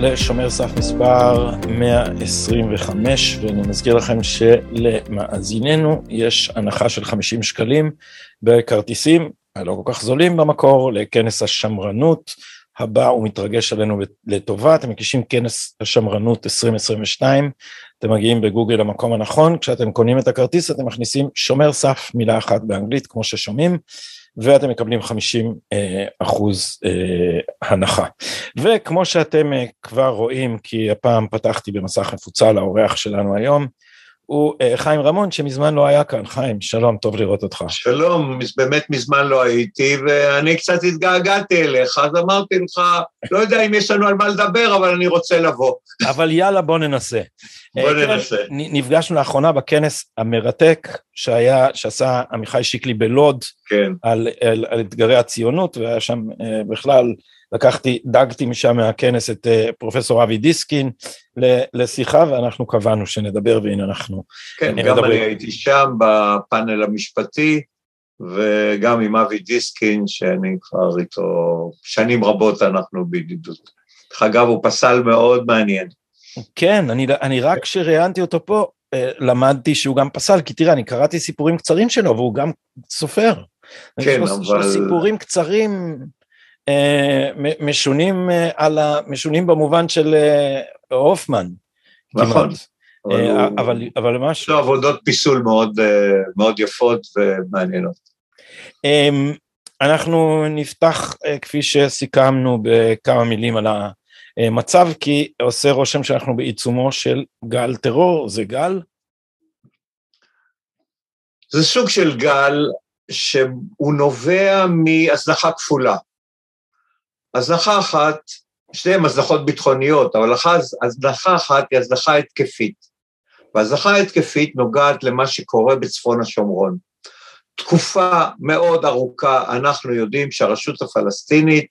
לשומר סף מספר 125, ואני מזכיר לכם שלמאזיננו יש הנחה של 50 שקלים בכרטיסים הלא כל כך זולים במקור לכנס השמרנות הבא ומתרגש עלינו לטובה, אתם מגישים כנס השמרנות 2022, אתם מגיעים בגוגל למקום הנכון, כשאתם קונים את הכרטיס אתם מכניסים שומר סף מילה אחת באנגלית כמו ששומעים ואתם מקבלים 50 אה, אחוז אה, הנחה. וכמו שאתם אה, כבר רואים, כי הפעם פתחתי במסך מפוצל האורח שלנו היום, הוא חיים רמון שמזמן לא היה כאן. חיים, שלום, טוב לראות אותך. שלום, באמת מזמן לא הייתי, ואני קצת התגעגעתי אליך, אז אמרתי לך, לא יודע אם יש לנו על מה לדבר, אבל אני רוצה לבוא. אבל יאללה, בוא ננסה. בוא כן, ננסה. נפגשנו לאחרונה בכנס המרתק שהיה, שעשה עמיחי שיקלי בלוד, כן. על, על, על אתגרי הציונות, והיה שם בכלל, לקחתי, דגתי משם מהכנס את פרופסור אבי דיסקין לשיחה, ואנחנו קבענו שנדבר, והנה אנחנו כן, גם מדברים. אני הייתי שם בפאנל המשפטי, וגם עם אבי דיסקין, שאני כבר איתו שנים רבות אנחנו בידידות. דרך אגב, הוא פסל מאוד מעניין. כן, אני, אני רק כשראיינתי אותו פה, אה, למדתי שהוא גם פסל, כי תראה, אני קראתי סיפורים קצרים שלו, והוא גם סופר. כן, אבל... יש לו סיפורים קצרים, אה, משונים, אה, על ה... משונים במובן של הופמן. נכון. אבל, אבל, אבל ממש... יש לו עבודות פיסול מאוד, מאוד יפות ומעניינות. אמ, אנחנו נפתח, כפי שסיכמנו, בכמה מילים על ה... מצב כי עושה רושם שאנחנו בעיצומו של גל טרור, זה גל? זה סוג של גל שהוא נובע מהזנחה כפולה. הזנחה אחת, שתיהן הזנחות ביטחוניות, אבל הזנחה אחת היא הזנחה התקפית. והזנחה ההתקפית נוגעת למה שקורה בצפון השומרון. תקופה מאוד ארוכה אנחנו יודעים שהרשות הפלסטינית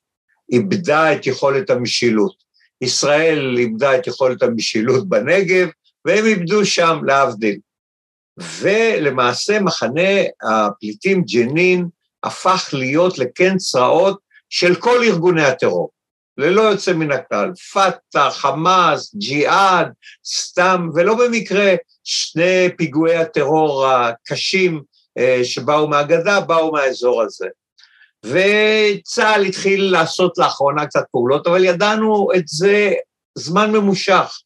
איבדה את יכולת המשילות. ישראל איבדה את יכולת המשילות בנגב, והם איבדו שם, להבדיל. ולמעשה מחנה הפליטים ג'נין הפך להיות לקן צרעות של כל ארגוני הטרור, ללא יוצא מן הכלל, פת"ח, חמאס, ג'יהאד, סתם, ולא במקרה שני פיגועי הטרור הקשים אה, שבאו מהגדה, באו מהאזור הזה. וצה"ל התחיל לעשות לאחרונה קצת פעולות, אבל ידענו את זה זמן ממושך.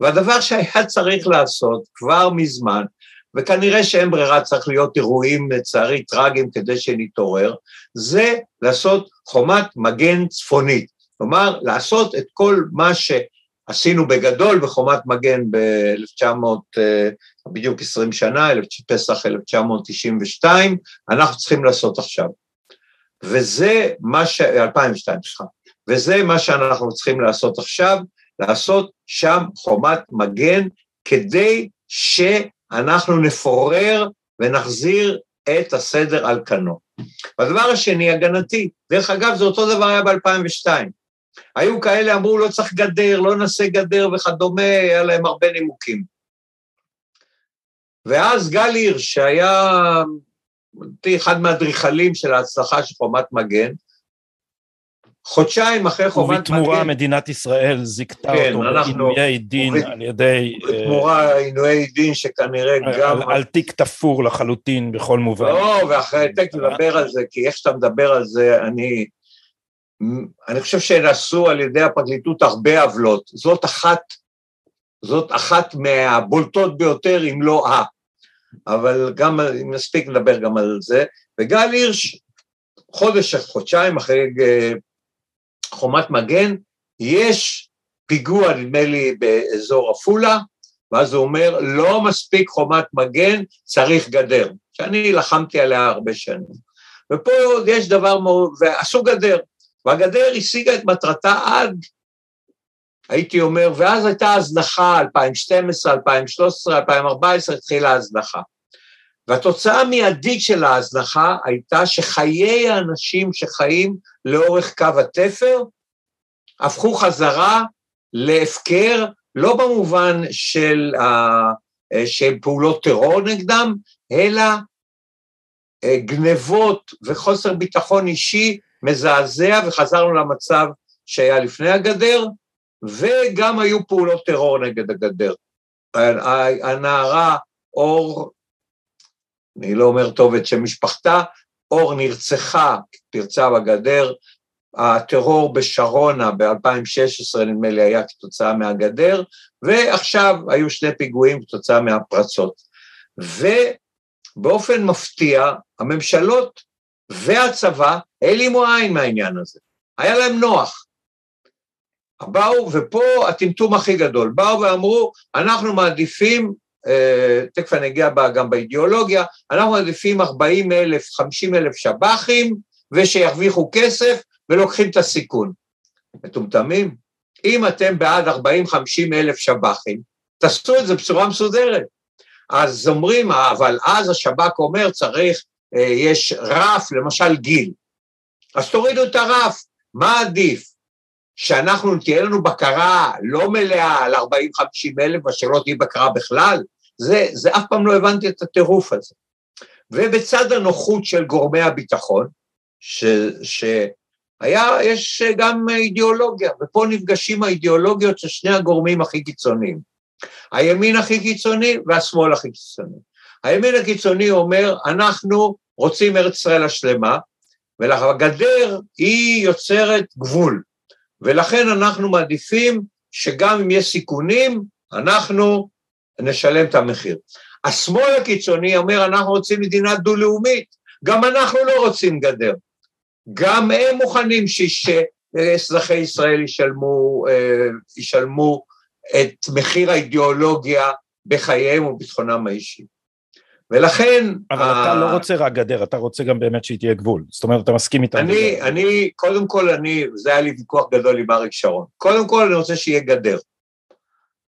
והדבר שהיה צריך לעשות כבר מזמן, וכנראה שאין ברירה, צריך להיות אירועים לצערי טרגיים כדי שנתעורר, זה לעשות חומת מגן צפונית. כלומר, לעשות את כל מה שעשינו בגדול בחומת מגן ב-1900, אה, בדיוק 20 שנה, פסח 1992, אנחנו צריכים לעשות עכשיו. וזה מה ש... 2002, סליחה. וזה מה שאנחנו צריכים לעשות עכשיו, לעשות שם חומת מגן כדי שאנחנו נפורר ונחזיר את הסדר על כנו. והדבר השני, הגנתי. דרך אגב, זה אותו דבר היה ב-2002. היו כאלה, אמרו, לא צריך גדר, לא נעשה גדר וכדומה, היה להם הרבה נימוקים. ואז גל הירש, שהיה אותי אחד מהאדריכלים של ההצלחה של חומת מגן, חודשיים אחרי חומת מגן... ובתמורה מדינת ישראל זיכתה כן, אותו בעינויי דין ובית, על ידי... בתמורה uh, עינויי דין שכנראה על, גם... על, על תיק תפור לחלוטין בכל מובן. לא, ואחרי תכף נדבר על זה, כי איך שאתה מדבר על זה, אני... אני חושב שנעשו על ידי הפרקליטות הרבה עוולות. זאת אחת, זאת אחת מהבולטות ביותר, אם לא ה. אבל גם, נספיק נדבר גם על זה, וגל הירש, חודש, חודשיים אחרי אה, חומת מגן, יש פיגוע, נדמה לי, באזור עפולה, ואז הוא אומר, לא מספיק חומת מגן, צריך גדר, שאני לחמתי עליה הרבה שנים. ופה יש דבר מאוד, ועשו גדר, והגדר השיגה את מטרתה עד הייתי אומר, ואז הייתה הזנחה, 2012, 2013, 2014, התחילה ההזנחה. והתוצאה המיידית של ההזנחה הייתה שחיי האנשים שחיים לאורך קו התפר הפכו חזרה להפקר, לא במובן של, uh, של פעולות טרור נגדם, אלא uh, גנבות וחוסר ביטחון אישי מזעזע, וחזרנו למצב שהיה לפני הגדר, וגם היו פעולות טרור נגד הגדר. הנערה אור, אני לא אומר טוב את שם משפחתה, אור נרצחה, פרצה בגדר, הטרור בשרונה ב-2016 נדמה לי היה כתוצאה מהגדר, ועכשיו היו שני פיגועים כתוצאה מהפרצות. ובאופן מפתיע, הממשלות והצבא העלימו עין מהעניין הזה. היה להם נוח. באו, ופה הטמטום הכי גדול, באו ואמרו, אנחנו מעדיפים, אה, תכף אני אגיע גם באידיאולוגיה, אנחנו מעדיפים 40 אלף, 50 אלף שב"חים, ושירוויחו כסף, ולוקחים את הסיכון. מטומטמים? אם אתם בעד 40-50 אלף שב"חים, תעשו את זה בצורה מסודרת. אז אומרים, אבל אז השב"כ אומר, צריך, אה, יש רף, למשל גיל. אז תורידו את הרף, מה עדיף? שאנחנו, תהיה לנו בקרה לא מלאה על 40-50 אלף, ושלא תהיה בקרה בכלל? זה, זה אף פעם לא הבנתי את הטירוף הזה. ובצד הנוחות של גורמי הביטחון, ש, שהיה, יש גם אידיאולוגיה, ופה נפגשים האידיאולוגיות של שני הגורמים הכי קיצוניים. הימין הכי קיצוני והשמאל הכי קיצוני. הימין הקיצוני אומר, אנחנו רוצים ארץ ישראל השלמה, והגדר היא יוצרת גבול, ולכן אנחנו מעדיפים שגם אם יש סיכונים, אנחנו נשלם את המחיר. השמאל הקיצוני אומר, אנחנו רוצים מדינה דו-לאומית, גם אנחנו לא רוצים גדר. גם הם מוכנים שאזרחי ישראל ישלמו, אה, ישלמו את מחיר האידיאולוגיה בחייהם וביטחונם האישי. ולכן... אבל ה... אתה לא רוצה רק גדר, אתה רוצה גם באמת שהיא תהיה גבול. זאת אומרת, אתה מסכים איתם. אני, בגלל. אני, קודם כל, אני, זה היה לי ויכוח גדול עם אריק שרון. קודם כל, אני רוצה שיהיה גדר.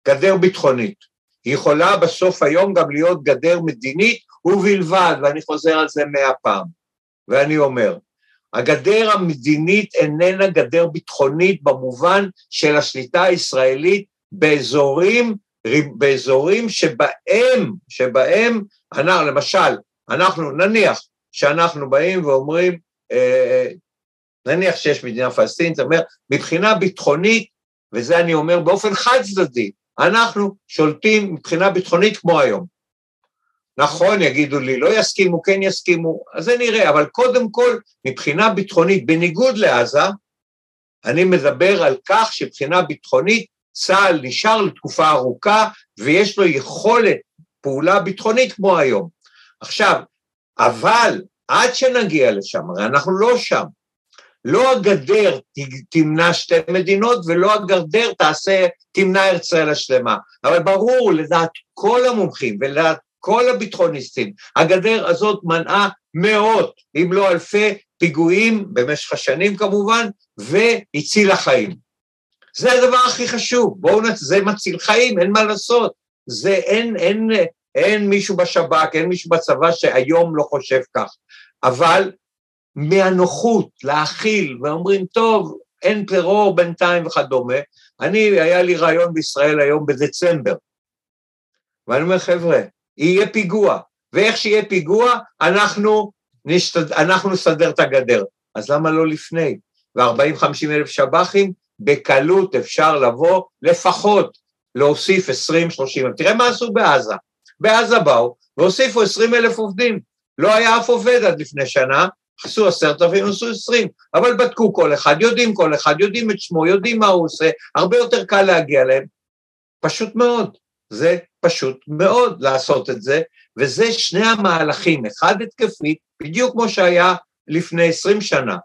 גדר ביטחונית. היא יכולה בסוף היום גם להיות גדר מדינית ובלבד, ואני חוזר על זה מאה פעם. ואני אומר, הגדר המדינית איננה גדר ביטחונית במובן של השליטה הישראלית באזורים, באזורים שבהם, שבהם אנחנו, למשל, אנחנו, נניח שאנחנו באים ואומרים, אה, נניח שיש מדינה פלסטינית, זאת אומרת, מבחינה ביטחונית, וזה אני אומר באופן חד צדדי, אנחנו שולטים מבחינה ביטחונית כמו היום. נכון, יגידו לי, לא יסכימו, כן יסכימו, אז זה נראה, אבל קודם כל, מבחינה ביטחונית, בניגוד לעזה, אני מדבר על כך שמבחינה ביטחונית צה"ל נשאר לתקופה ארוכה ויש לו יכולת פעולה ביטחונית כמו היום. עכשיו, אבל עד שנגיע לשם, הרי אנחנו לא שם, לא הגדר תמנע שתי מדינות ולא הגדר תעשה, תמנע ישראל השלמה. אבל ברור, לדעת כל המומחים ולדעת כל הביטחוניסטים, הגדר הזאת מנעה מאות, אם לא אלפי, פיגועים במשך השנים כמובן, והצילה חיים. זה הדבר הכי חשוב, בואו נצ... זה מציל חיים, אין מה לעשות. זה אין, אין, אין מישהו בשב"כ, אין מישהו בצבא שהיום לא חושב כך. אבל מהנוחות להכיל, ואומרים, טוב, אין טרור בינתיים וכדומה, אני, היה לי רעיון בישראל היום בדצמבר, ואני אומר, חבר'ה, יהיה פיגוע, ואיך שיהיה פיגוע, אנחנו, נשתד... אנחנו נסדר את הגדר. אז למה לא לפני? ו-40-50 אלף שב"חים, בקלות אפשר לבוא לפחות להוסיף 20-30, תראה מה עשו בעזה. בעזה באו והוסיפו 20 אלף עובדים. לא היה אף עובד עד לפני שנה, עשו עשרת אלפים, עשו עשרים, אבל בדקו כל אחד, יודעים כל אחד, יודעים את שמו, יודעים מה הוא עושה, הרבה יותר קל להגיע אליהם. פשוט מאוד, זה פשוט מאוד לעשות את זה, וזה שני המהלכים, אחד התקפי, בדיוק כמו שהיה לפני עשרים שנה,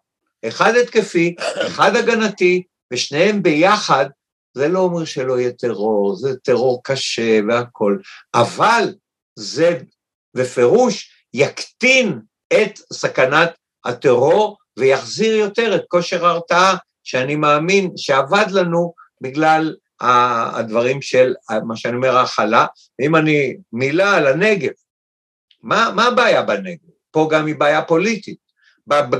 אחד התקפי, אחד הגנתי, ושניהם ביחד, זה לא אומר שלא יהיה טרור, זה טרור קשה והכול, אבל זה בפירוש יקטין את סכנת הטרור ויחזיר יותר את כושר ההרתעה שאני מאמין שעבד לנו בגלל הדברים של מה שאני אומר ההכלה. ואם אני מילה על הנגב, מה, מה הבעיה בנגב? פה גם היא בעיה פוליטית.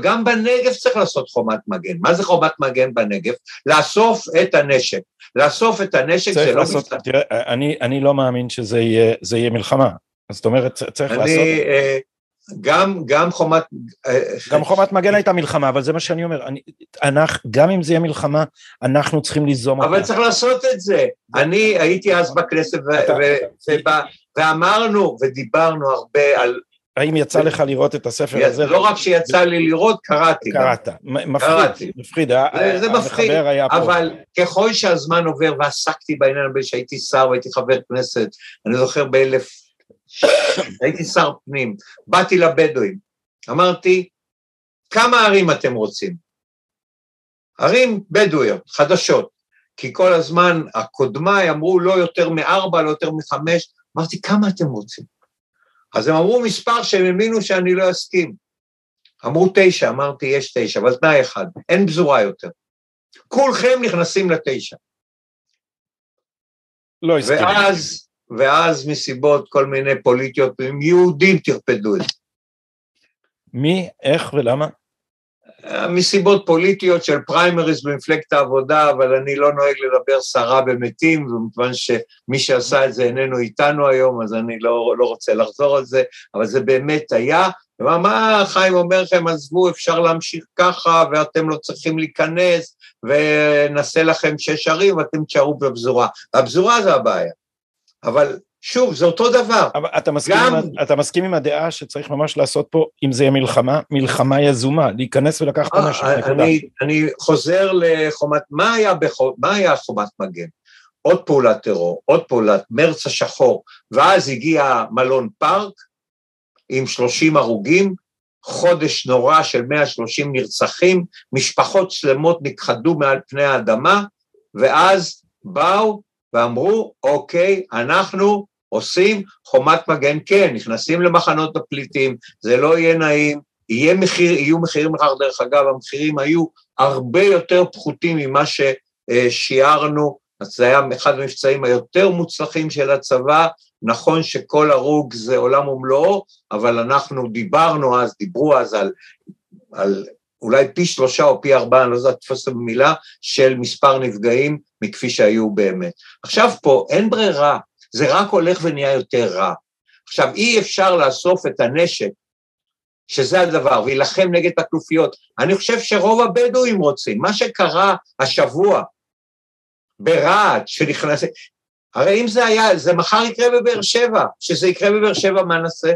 גם בנגב צריך לעשות חומת מגן. מה זה חומת מגן בנגב? לאסוף את הנשק. לאסוף את הנשק זה לא לעשות, מסתכל. תראה, אני, אני לא מאמין שזה יהיה, יהיה מלחמה. זאת אומרת, צריך אני, לעשות... אה, גם, גם חומת... גם חומת מגן הייתה מלחמה, אבל זה מה שאני אומר. אני, אנחנו, גם אם זה יהיה מלחמה, אנחנו צריכים ליזום אותה. אבל צריך לעשות את זה. אני הייתי אז בכנסת, ואמרנו ודיברנו הרבה על האם יצא לך לראות את הספר הזה? לא רק שיצא לי לראות, קראתי. קראת, מפחיד, מפחיד, זה מפחיד, אבל ככל שהזמן עובר ועסקתי בעניין הזה שהייתי שר והייתי חבר כנסת, אני זוכר באלף, הייתי שר פנים, באתי לבדואים, אמרתי, כמה ערים אתם רוצים? ערים בדואיות, חדשות, כי כל הזמן הקודמיי אמרו לא יותר מארבע, לא יותר מחמש, אמרתי, כמה אתם רוצים? אז הם אמרו מספר שהם האמינו שאני לא אסכים. אמרו תשע, אמרתי, יש תשע, אבל תנאי אחד, אין פזורה יותר. כולכם נכנסים לתשע. לא הסכים. ואז, ואז מסיבות כל מיני פוליטיות, יהודים טרפדו את זה. מי, איך ולמה? מסיבות פוליטיות של פריימריז במפלגת העבודה, אבל אני לא נוהג לדבר סרה במתים, ומכיוון שמי שעשה את זה איננו איתנו היום, אז אני לא, לא רוצה לחזור על זה, אבל זה באמת היה, ומה מה חיים אומר לכם, עזבו, אפשר להמשיך ככה, ואתם לא צריכים להיכנס, ונעשה לכם שש ערים, ואתם תשארו בפזורה. הפזורה זה הבעיה. אבל שוב, זה אותו דבר. אבל אתה מסכים, גם... עם, אתה מסכים עם הדעה שצריך ממש לעשות פה, אם זה יהיה מלחמה, מלחמה יזומה, להיכנס ולקחת את הנשק, נקודה. אני, אני חוזר לחומת, מה היה, בחו, מה היה חומת מגן? עוד פעולת טרור, עוד פעולת מרץ השחור, ואז הגיע מלון פארק עם 30 הרוגים, חודש נורא של 130 נרצחים, משפחות שלמות נכחדו מעל פני האדמה, ואז באו ואמרו, אוקיי, אנחנו עושים חומת מגן, כן, נכנסים למחנות הפליטים, זה לא יהיה נעים, יהיה מחיר, יהיו מחירים לכך, דרך אגב, המחירים היו הרבה יותר פחותים ממה ששיערנו, אז זה היה אחד המבצעים היותר מוצלחים של הצבא, נכון שכל הרוג זה עולם ומלואו, אבל אנחנו דיברנו אז, דיברו אז על, על אולי פי שלושה או פי ארבעה, אני לא יודע לתפוס את המילה, של מספר נפגעים מכפי שהיו באמת. עכשיו פה אין ברירה, זה רק הולך ונהיה יותר רע. עכשיו, אי אפשר לאסוף את הנשק, שזה הדבר, ולהילחם נגד הכנופיות. אני חושב שרוב הבדואים רוצים. מה שקרה השבוע ברהט, שנכנס... הרי אם זה היה, זה מחר יקרה בבאר שבע, שזה יקרה בבאר שבע, מה נעשה?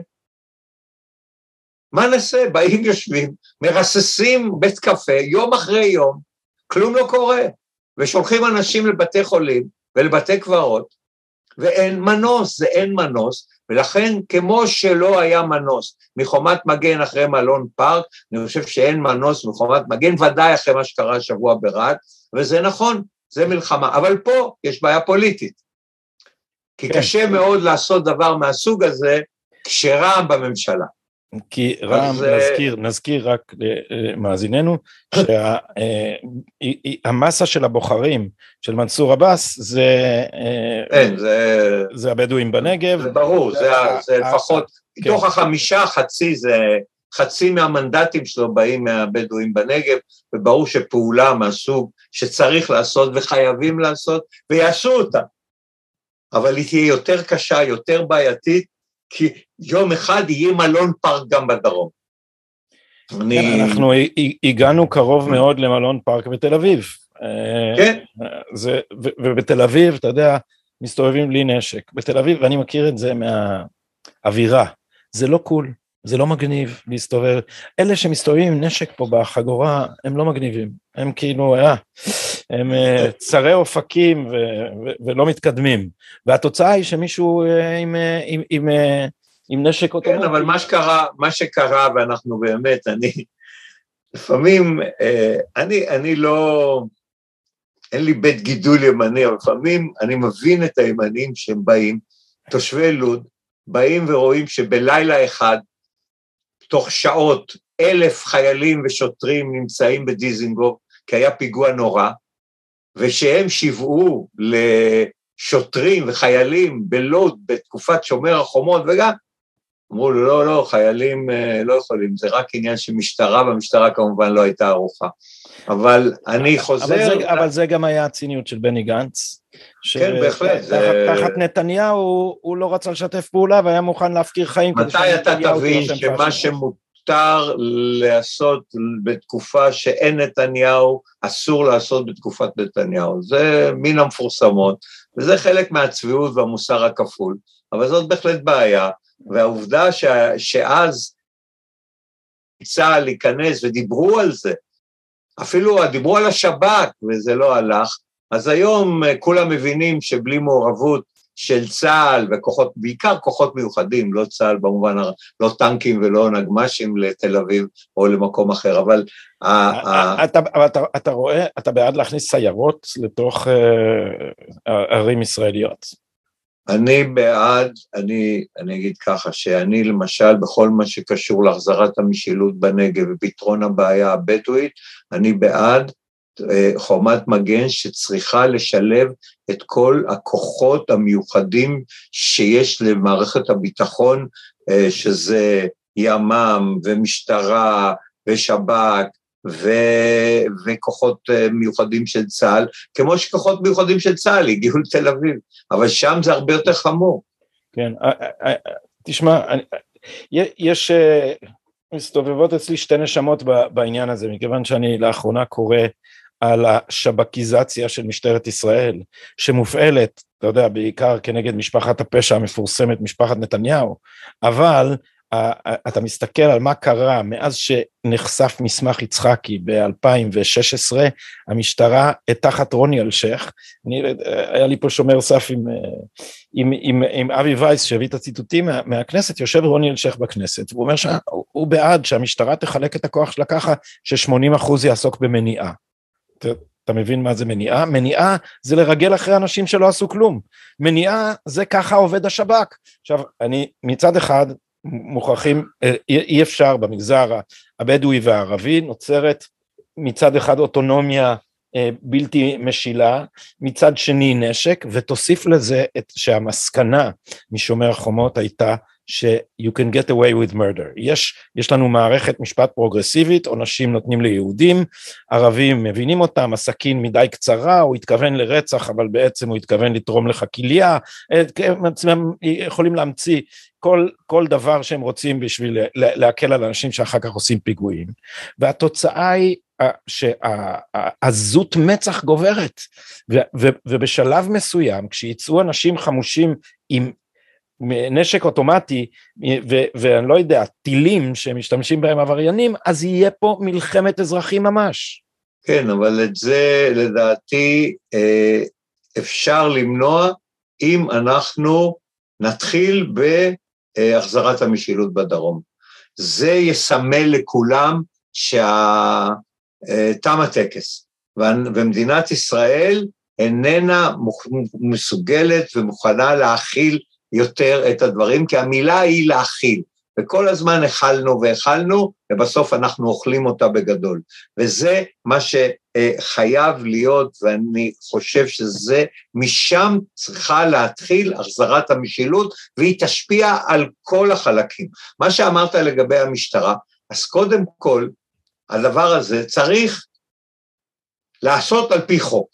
מה נעשה? באים, יושבים, מרססים בית קפה יום אחרי יום, כלום לא קורה, ושולחים אנשים לבתי חולים ולבתי קברות, ואין מנוס, זה אין מנוס, ולכן כמו שלא היה מנוס מחומת מגן אחרי מלון פארק, אני חושב שאין מנוס מחומת מגן, ודאי אחרי מה שקרה השבוע ברהט, וזה נכון, זה מלחמה, אבל פה יש בעיה פוליטית. כי כן. קשה מאוד לעשות דבר מהסוג הזה כשרע"מ בממשלה. כי רם, אז... נזכיר, נזכיר רק למאזיננו, שהמסה של הבוחרים של מנסור עבאס זה, כן, זה, זה הבדואים בנגב. זה ברור, זה, זה לפחות, כן. מתוך החמישה חצי זה, חצי מהמנדטים שלו באים מהבדואים בנגב, וברור שפעולה מהסוג שצריך לעשות וחייבים לעשות, ויעשו אותה. אבל היא תהיה יותר קשה, יותר בעייתית, כי יום אחד יהיה מלון פארק גם בדרום. אני... אנחנו הגענו קרוב מאוד למלון פארק בתל אביב. כן. זה, ו, ובתל אביב, אתה יודע, מסתובבים בלי נשק. בתל אביב, ואני מכיר את זה מהאווירה, זה לא קול, זה לא מגניב להסתובב. אלה שמסתובבים עם נשק פה בחגורה, הם לא מגניבים. הם כאילו, אה, הם אה, צרי אופקים ו, ו, ולא מתקדמים. והתוצאה היא שמישהו אה, עם, אה, עם, עם, עם נשק אוטומטי. כן, אבל מה שקרה, מה שקרה, ואנחנו באמת, אני, לפעמים, אני, אני לא, אין לי בית גידול ימני, אבל לפעמים אני מבין את הימנים שהם באים, תושבי לוד, באים ורואים שבלילה אחד, תוך שעות, אלף חיילים ושוטרים נמצאים בדיזינגוף, כי היה פיגוע נורא, ושהם שיוועו לשוטרים וחיילים בלוד בתקופת שומר החומות, וגם אמרו לו, לא, לא, חיילים אה, לא יכולים, זה רק עניין של משטרה, והמשטרה כמובן לא הייתה ערוכה. אבל אני חוזר... אבל זה, אבל זה גם היה הציניות של בני גנץ. כן, בהחלט. תחת, זה... תחת נתניהו הוא לא רצה לשתף פעולה והיה מוכן להפקיר חיים. מתי אתה תבין שמה שמותר לעשות בתקופה שאין נתניהו, אסור לעשות בתקופת נתניהו? זה מן המפורסמות, וזה חלק מהצביעות והמוסר הכפול, אבל זאת בהחלט בעיה. והעובדה ש, שאז צה"ל להיכנס ודיברו על זה, אפילו דיברו על השב"כ וזה לא הלך, אז היום אה, כולם מבינים שבלי מעורבות של צה"ל וכוחות, בעיקר כוחות מיוחדים, לא צה"ל במובן, לא טנקים ולא נגמ"שים לתל אביב או למקום אחר, אבל... אתה, אתה, אתה רואה, אתה בעד להכניס סיירות לתוך uh, ערים ישראליות. אני בעד, אני, אני אגיד ככה, שאני למשל בכל מה שקשור להחזרת המשילות בנגב ופתרון הבעיה הבדואית, אני בעד אה, חומת מגן שצריכה לשלב את כל הכוחות המיוחדים שיש למערכת הביטחון, אה, שזה ימ"מ ומשטרה ושב"כ ו... וכוחות אה, מיוחדים של צה"ל, כמו שכוחות מיוחדים של צה"ל הגיעו לתל אביב, אבל שם זה הרבה יותר חמור. כן, אה, אה, תשמע, יש, מסתובבות אצלי שתי נשמות בעניין הזה, מכיוון שאני לאחרונה קורא על השבקיזציה של משטרת ישראל, שמופעלת, אתה יודע, בעיקר כנגד משפחת הפשע המפורסמת, משפחת נתניהו, אבל אתה מסתכל על מה קרה מאז שנחשף מסמך יצחקי ב-2016, המשטרה תחת רוני אלשיך, אני, היה לי פה שומר סף עם, עם, עם, עם אבי וייס שהביא את הציטוטים מה, מהכנסת, יושב רוני אלשיך בכנסת, והוא אומר שהוא בעד שהמשטרה תחלק את הכוח שלה ככה ש-80% יעסוק במניעה. אתה, מבין מה זה מניעה? מניעה זה לרגל אחרי אנשים שלא עשו כלום. מניעה זה ככה עובד השב"כ. עכשיו, אני מצד אחד מוכרחים, אה, אי אפשר במגזר הבדואי והערבי, נוצרת מצד אחד אוטונומיה אה, בלתי משילה, מצד שני נשק, ותוסיף לזה את שהמסקנה משומר החומות הייתה ש-you can get away with murder. יש, יש לנו מערכת משפט פרוגרסיבית, עונשים נותנים ליהודים, ערבים מבינים אותם, הסכין מדי קצרה, הוא התכוון לרצח, אבל בעצם הוא התכוון לתרום לך כליה, אה, הם יכולים להמציא כל, כל דבר שהם רוצים בשביל להקל על אנשים שאחר כך עושים פיגועים. והתוצאה היא שהעזות מצח גוברת, ו, ו, ובשלב מסוים, כשיצאו אנשים חמושים עם נשק אוטומטי ו- ואני לא יודע, טילים שמשתמשים בהם עבריינים, אז יהיה פה מלחמת אזרחים ממש. כן, אבל את זה לדעתי אה, אפשר למנוע אם אנחנו נתחיל בהחזרת המשילות בדרום. זה יסמל לכולם שתם הטקס, ומדינת ישראל איננה מסוגלת ומוכנה להכיל יותר את הדברים, כי המילה היא להכיל, וכל הזמן אכלנו ואכלנו, ובסוף אנחנו אוכלים אותה בגדול. וזה מה שחייב להיות, ואני חושב שזה, משם צריכה להתחיל החזרת המשילות, והיא תשפיע על כל החלקים. מה שאמרת לגבי המשטרה, אז קודם כל, הדבר הזה צריך לעשות על פי חוק.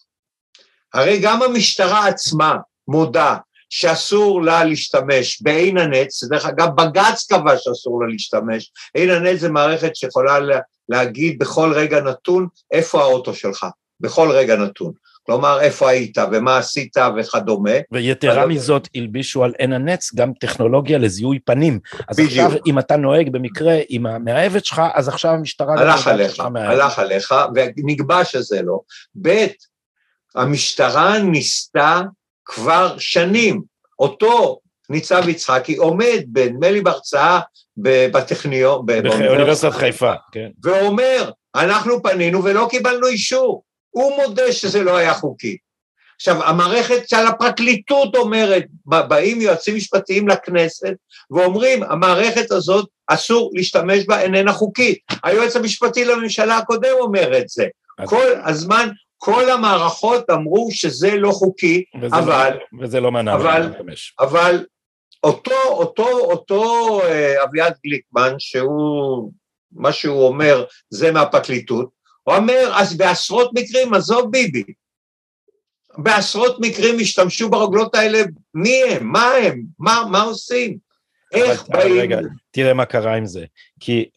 הרי גם המשטרה עצמה מודה שאסור לה להשתמש בעין הנץ, דרך אגב בג"ץ קבע שאסור לה להשתמש, עין הנץ זה מערכת שיכולה להגיד בכל רגע נתון איפה האוטו שלך, בכל רגע נתון. כלומר, איפה היית ומה עשית וכדומה. ויתרה מזאת, הלבישו על עין הנץ גם טכנולוגיה לזיהוי פנים. אז בדיוק. עכשיו, אם אתה נוהג במקרה עם המאהבת שלך, אז עכשיו המשטרה... הלך עליך, הלך עליך, ונקבע שזה לא. ב', המשטרה ניסתה כבר שנים. אותו ניצב יצחקי עומד, נדמה לי בהרצאה בטכניון, באוניברסיטת חיפה, כן. ואומר, אנחנו פנינו ולא קיבלנו אישור. הוא מודה שזה לא היה חוקי. עכשיו, המערכת של הפרקליטות אומרת, באים יועצים משפטיים לכנסת ואומרים, המערכת הזאת, אסור להשתמש בה, איננה חוקית. היועץ המשפטי לממשלה הקודם אומר את זה. כל הזמן כל המערכות אמרו שזה לא חוקי, וזה לא- אבל... לא, וזה לא מנע. אבל, אבל אותו, אותו, אותו אה, אביעד גליקמן, שהוא, מה שהוא אומר זה מהפרקליטות, הוא אומר, אז בעשרות מקרים, עזוב ביבי, בעשרות מקרים השתמשו ברוגלות האלה, מי הם? מה הם? מה, מה עושים? איך אבל, באים... רגע, תראה מה קרה עם זה, כי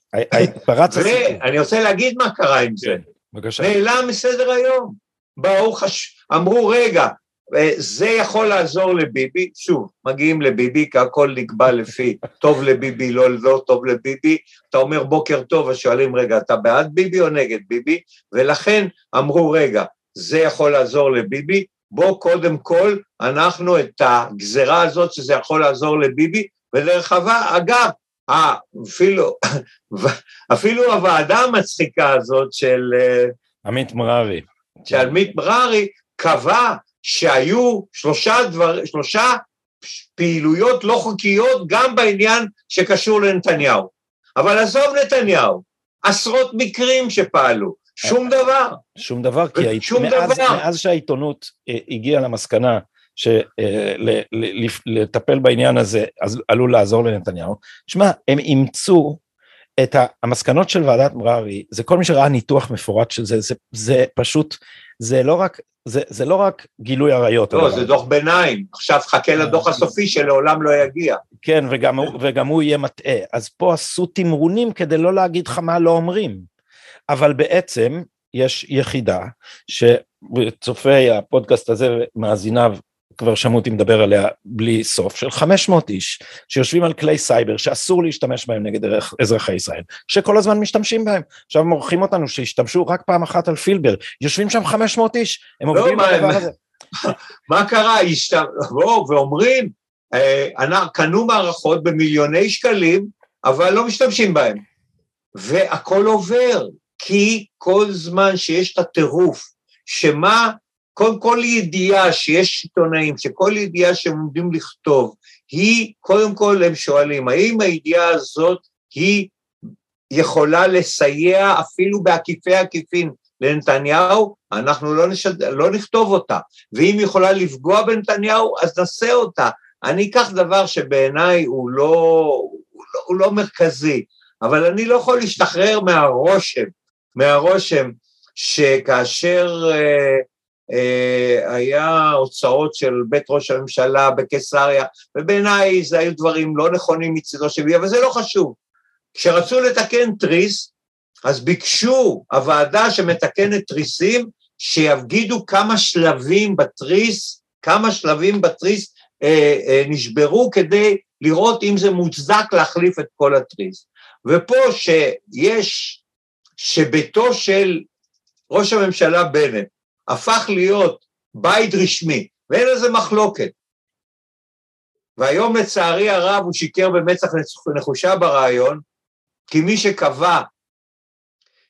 פרץ. ואני רוצה להגיד מה קרה עם זה. בבקשה. נעלם מסדר היום. באו, חש... אמרו, רגע, אה, זה יכול לעזור לביבי, שוב, מגיעים לביבי, כי הכל נקבע לפי טוב לביבי, לא, לא טוב לביבי, אתה אומר בוקר טוב, אז שואלים, רגע, אתה בעד ביבי או נגד ביבי? ולכן אמרו, רגע, זה יכול לעזור לביבי, בוא קודם כל, אנחנו את הגזרה הזאת שזה יכול לעזור לביבי, ודרך אגב, אפילו, אפילו הוועדה המצחיקה הזאת של... אה, עמית מררי. של עמית מררי קבע שהיו שלושה, דבר, שלושה פעילויות לא חוקיות גם בעניין שקשור לנתניהו. אבל עזוב נתניהו, עשרות מקרים שפעלו, שום דבר. שום דבר, כי שום מאז, דבר. מאז שהעיתונות אה, הגיעה למסקנה שלטפל אה, בעניין הזה אז עלול לעזור לנתניהו, שמע, הם אימצו את המסקנות של ועדת מררי, זה כל מי שראה ניתוח מפורט של זה, זה, זה פשוט, זה לא רק, זה, זה לא רק גילוי עריות. לא, זה דוח ביניים, עכשיו חכה לדוח הסופי שלעולם לא יגיע. כן, וגם, וגם הוא יהיה מטעה, אז פה עשו תמרונים כדי לא להגיד לך מה לא אומרים, אבל בעצם יש יחידה שצופי הפודקאסט הזה ומאזיניו כבר שמעו אותי מדבר עליה בלי סוף, של 500 איש שיושבים על כלי סייבר שאסור להשתמש בהם נגד אזרחי ישראל, שכל הזמן משתמשים בהם. עכשיו מורחים אותנו שהשתמשו רק פעם אחת על פילבר, יושבים שם 500 איש, הם לא, עובדים בדבר הזה. מה קרה? השתמשו ואומרים, אה, קנו מערכות במיליוני שקלים, אבל לא משתמשים בהם. והכל עובר, כי כל זמן שיש את הטירוף, שמה כל, כל ידיעה שיש עיתונאים, שכל ידיעה שהם עומדים לכתוב, היא, קודם כל הם שואלים, האם הידיעה הזאת היא יכולה לסייע אפילו בעקיפי עקיפין לנתניהו? אנחנו לא, נשד... לא נכתוב אותה. ואם היא יכולה לפגוע בנתניהו, אז נעשה אותה. אני אקח דבר שבעיניי הוא לא, הוא לא, הוא לא מרכזי, אבל אני לא יכול להשתחרר מהרושם, מהרושם שכאשר אה, היה הוצאות של בית ראש הממשלה בקיסריה, ובעיניי זה היו דברים לא נכונים מצידו של אבל זה לא חשוב. כשרצו לתקן תריס, אז ביקשו הוועדה שמתקנת תריסים, שיגידו כמה שלבים בתריס, כמה שלבים בתריס אה, אה, נשברו כדי לראות אם זה מוצדק להחליף את כל התריס. ופה שיש, שביתו של ראש הממשלה בנט הפך להיות בית רשמי, ואין לזה מחלוקת. והיום לצערי הרב הוא שיקר במצח נחושה ברעיון, כי מי שקבע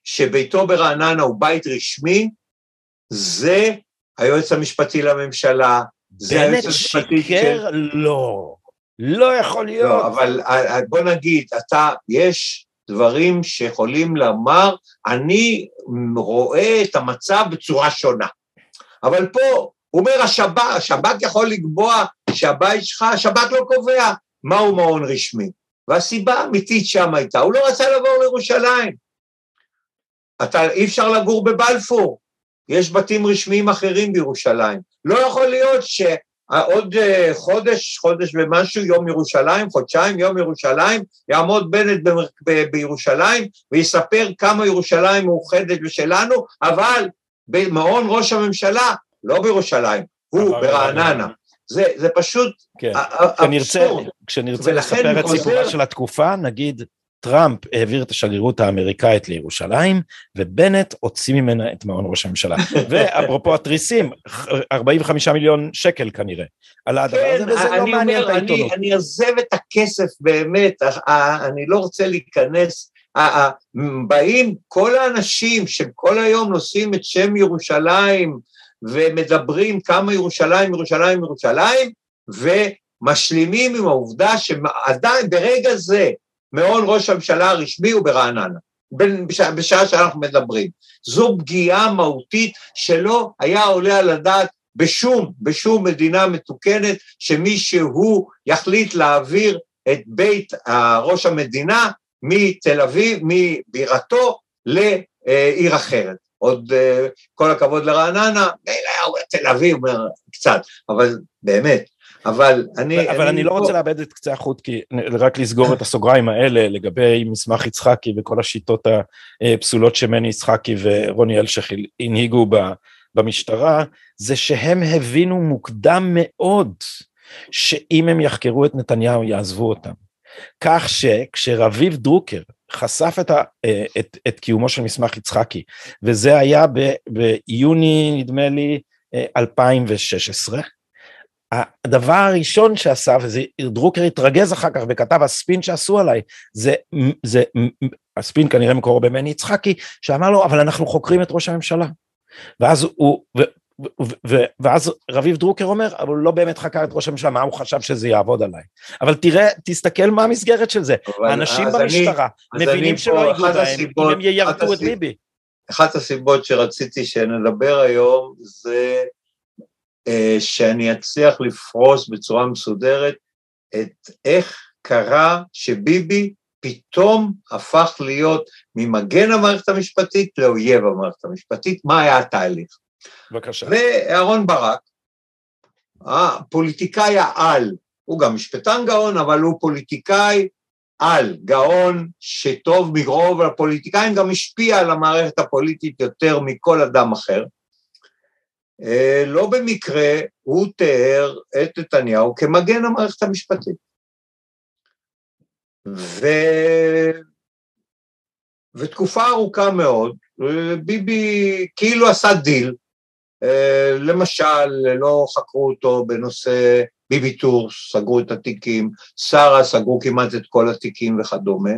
שביתו ברעננה הוא בית רשמי, זה היועץ המשפטי לממשלה, זה היועץ המשפטי של... בנט שיקר? לא. לא יכול להיות. לא, אבל בוא נגיד, אתה, יש דברים שיכולים לומר, אני רואה את המצב בצורה שונה. אבל פה, אומר, השב"כ, השב"כ יכול לקבוע שהבית שלך, השב"כ לא קובע מהו מעון רשמי. והסיבה האמיתית שם הייתה, הוא לא רצה לעבור לירושלים. אתה, אי אפשר לגור בבלפור, יש בתים רשמיים אחרים בירושלים. לא יכול להיות ש... עוד אה, חודש, חודש ומשהו, יום ירושלים, חודשיים, יום ירושלים, יעמוד בנט בירושלים ויספר כמה ירושלים מאוחדת ושלנו, אבל במעון ראש הממשלה, לא בירושלים, הוא ברעננה. זה, זה פשוט כן. אבסורד. כשנרצה לספר את סיפורה של התקופה, נגיד טראמפ העביר את השגרירות האמריקאית לירושלים, ובנט הוציא ממנה את מעון ראש הממשלה. ואפרופו התריסים, 45 מיליון שקל כנראה, על הדבר כן, הזה, וזה לא מעניין את העיתונות. אני עוזב את הכסף באמת, אני לא רוצה להיכנס, באים כל האנשים שכל היום נושאים את שם ירושלים, ומדברים כמה ירושלים, ירושלים, ירושלים, ומשלימים עם העובדה שעדיין ברגע זה, מעון ראש הממשלה הרשמי הוא ברעננה, בשעה, בשעה שאנחנו מדברים. זו פגיעה מהותית שלא היה עולה על הדעת בשום, בשום מדינה מתוקנת שמישהו יחליט להעביר את בית ראש המדינה מתל אביב, מבירתו לעיר אחרת. עוד כל הכבוד לרעננה, תל אביב קצת, אבל באמת, אבל אני... אבל אני, אני לא. רוצה לאבד את קצה החוט, כי רק לסגור את הסוגריים האלה לגבי מסמך יצחקי וכל השיטות הפסולות שמני יצחקי ורוני אלשיך הנהיגו במשטרה, זה שהם הבינו מוקדם מאוד שאם הם יחקרו את נתניהו יעזבו אותם. כך שכשרביב דרוקר חשף את, ה, את, את קיומו של מסמך יצחקי, וזה היה ב, ביוני נדמה לי 2016, הדבר הראשון שעשה, וזה דרוקר התרגז אחר כך וכתב הספין שעשו עליי, זה, זה הספין כנראה מקורו במני יצחקי, שאמר לו אבל אנחנו חוקרים את ראש הממשלה. ואז הוא, ו, ו, ו, ואז רביב דרוקר אומר, אבל הוא לא באמת חקר את ראש הממשלה, מה הוא חשב שזה יעבוד עליי. אבל תראה, תסתכל מה המסגרת של זה. האנשים במשטרה אני, מבינים שלא ייגעו בהם, אם הם יירדו את ביבי. אחת הסיבות שרציתי שנדבר היום זה שאני אצליח לפרוס בצורה מסודרת את איך קרה שביבי פתאום הפך להיות ממגן המערכת המשפטית לאויב המערכת המשפטית, מה היה התהליך. בבקשה. ואהרון ברק, הפוליטיקאי העל, הוא גם משפטן גאון, אבל הוא פוליטיקאי על, גאון, שטוב מרוב הפוליטיקאים, גם השפיע על המערכת הפוליטית יותר מכל אדם אחר. אה, לא במקרה הוא תיאר את נתניהו כמגן המערכת המשפטית. ו... ותקופה ארוכה מאוד, ביבי כאילו עשה דיל, אה, למשל, לא חקרו אותו בנושא ביבי טור, סגרו את התיקים, שרה סגרו כמעט את כל התיקים וכדומה,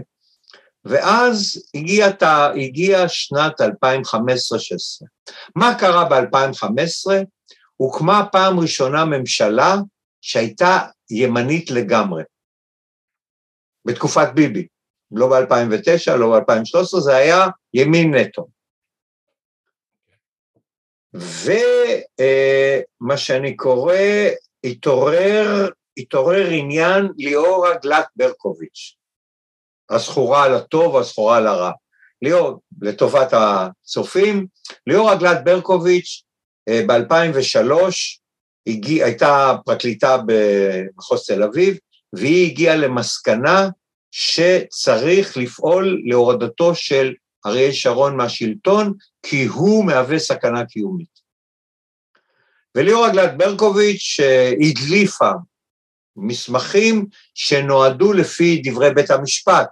ואז הגיע, הגיע שנת 2015-2016. מה קרה ב-2015? הוקמה פעם ראשונה ממשלה שהייתה ימנית לגמרי, בתקופת ביבי, לא ב-2009, לא ב-2013, זה היה ימין נטו. ומה שאני קורא, התעורר, התעורר עניין ליאורה גלט ברקוביץ'. הזכורה לטוב והזכורה לרע. ליאור, לטובת הצופים, ליאור אגלת ברקוביץ' אה, ב-2003 הגיע, הייתה פרקליטה במחוז תל אביב, והיא הגיעה למסקנה שצריך לפעול להורדתו של אריאל שרון מהשלטון, כי הוא מהווה סכנה קיומית. וליאור אגלת ברקוביץ' אה, הדליפה מסמכים שנועדו לפי דברי בית המשפט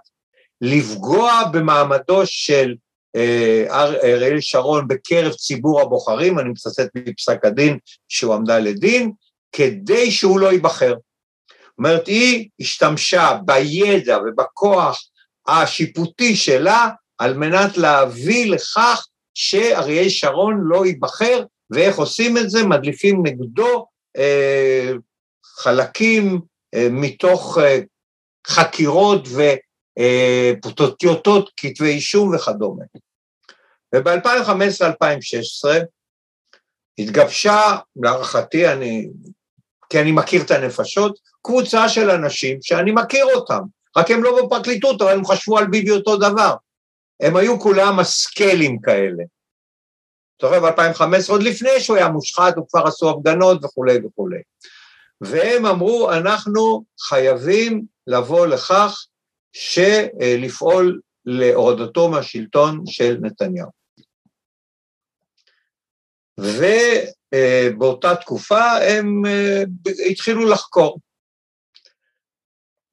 לפגוע במעמדו של אה, אריאל שרון בקרב ציבור הבוחרים, אני מצטט מפסק הדין שהוא עמדה לדין, כדי שהוא לא ייבחר. אומרת, היא השתמשה בידע ובכוח השיפוטי שלה על מנת להביא לכך שאריאל שרון לא ייבחר, ואיך עושים את זה? מדליפים נגדו אה, חלקים אה, מתוך אה, חקירות וטיוטות, כתבי אישום וכדומה. וב-2015-2016 התגבשה, להערכתי, אני, כי אני מכיר את הנפשות, קבוצה של אנשים שאני מכיר אותם, רק הם לא בפרקליטות, אבל הם חשבו על ביבי אותו דבר. הם היו כולם הסקלים כאלה. אתה רואה, ב-2015, עוד לפני שהוא היה מושחת, הוא כבר עשו הפגנות וכולי וכולי. והם אמרו, אנחנו חייבים לבוא לכך שלפעול להורדתו מהשלטון של נתניהו. ובאותה תקופה הם אה, התחילו לחקור.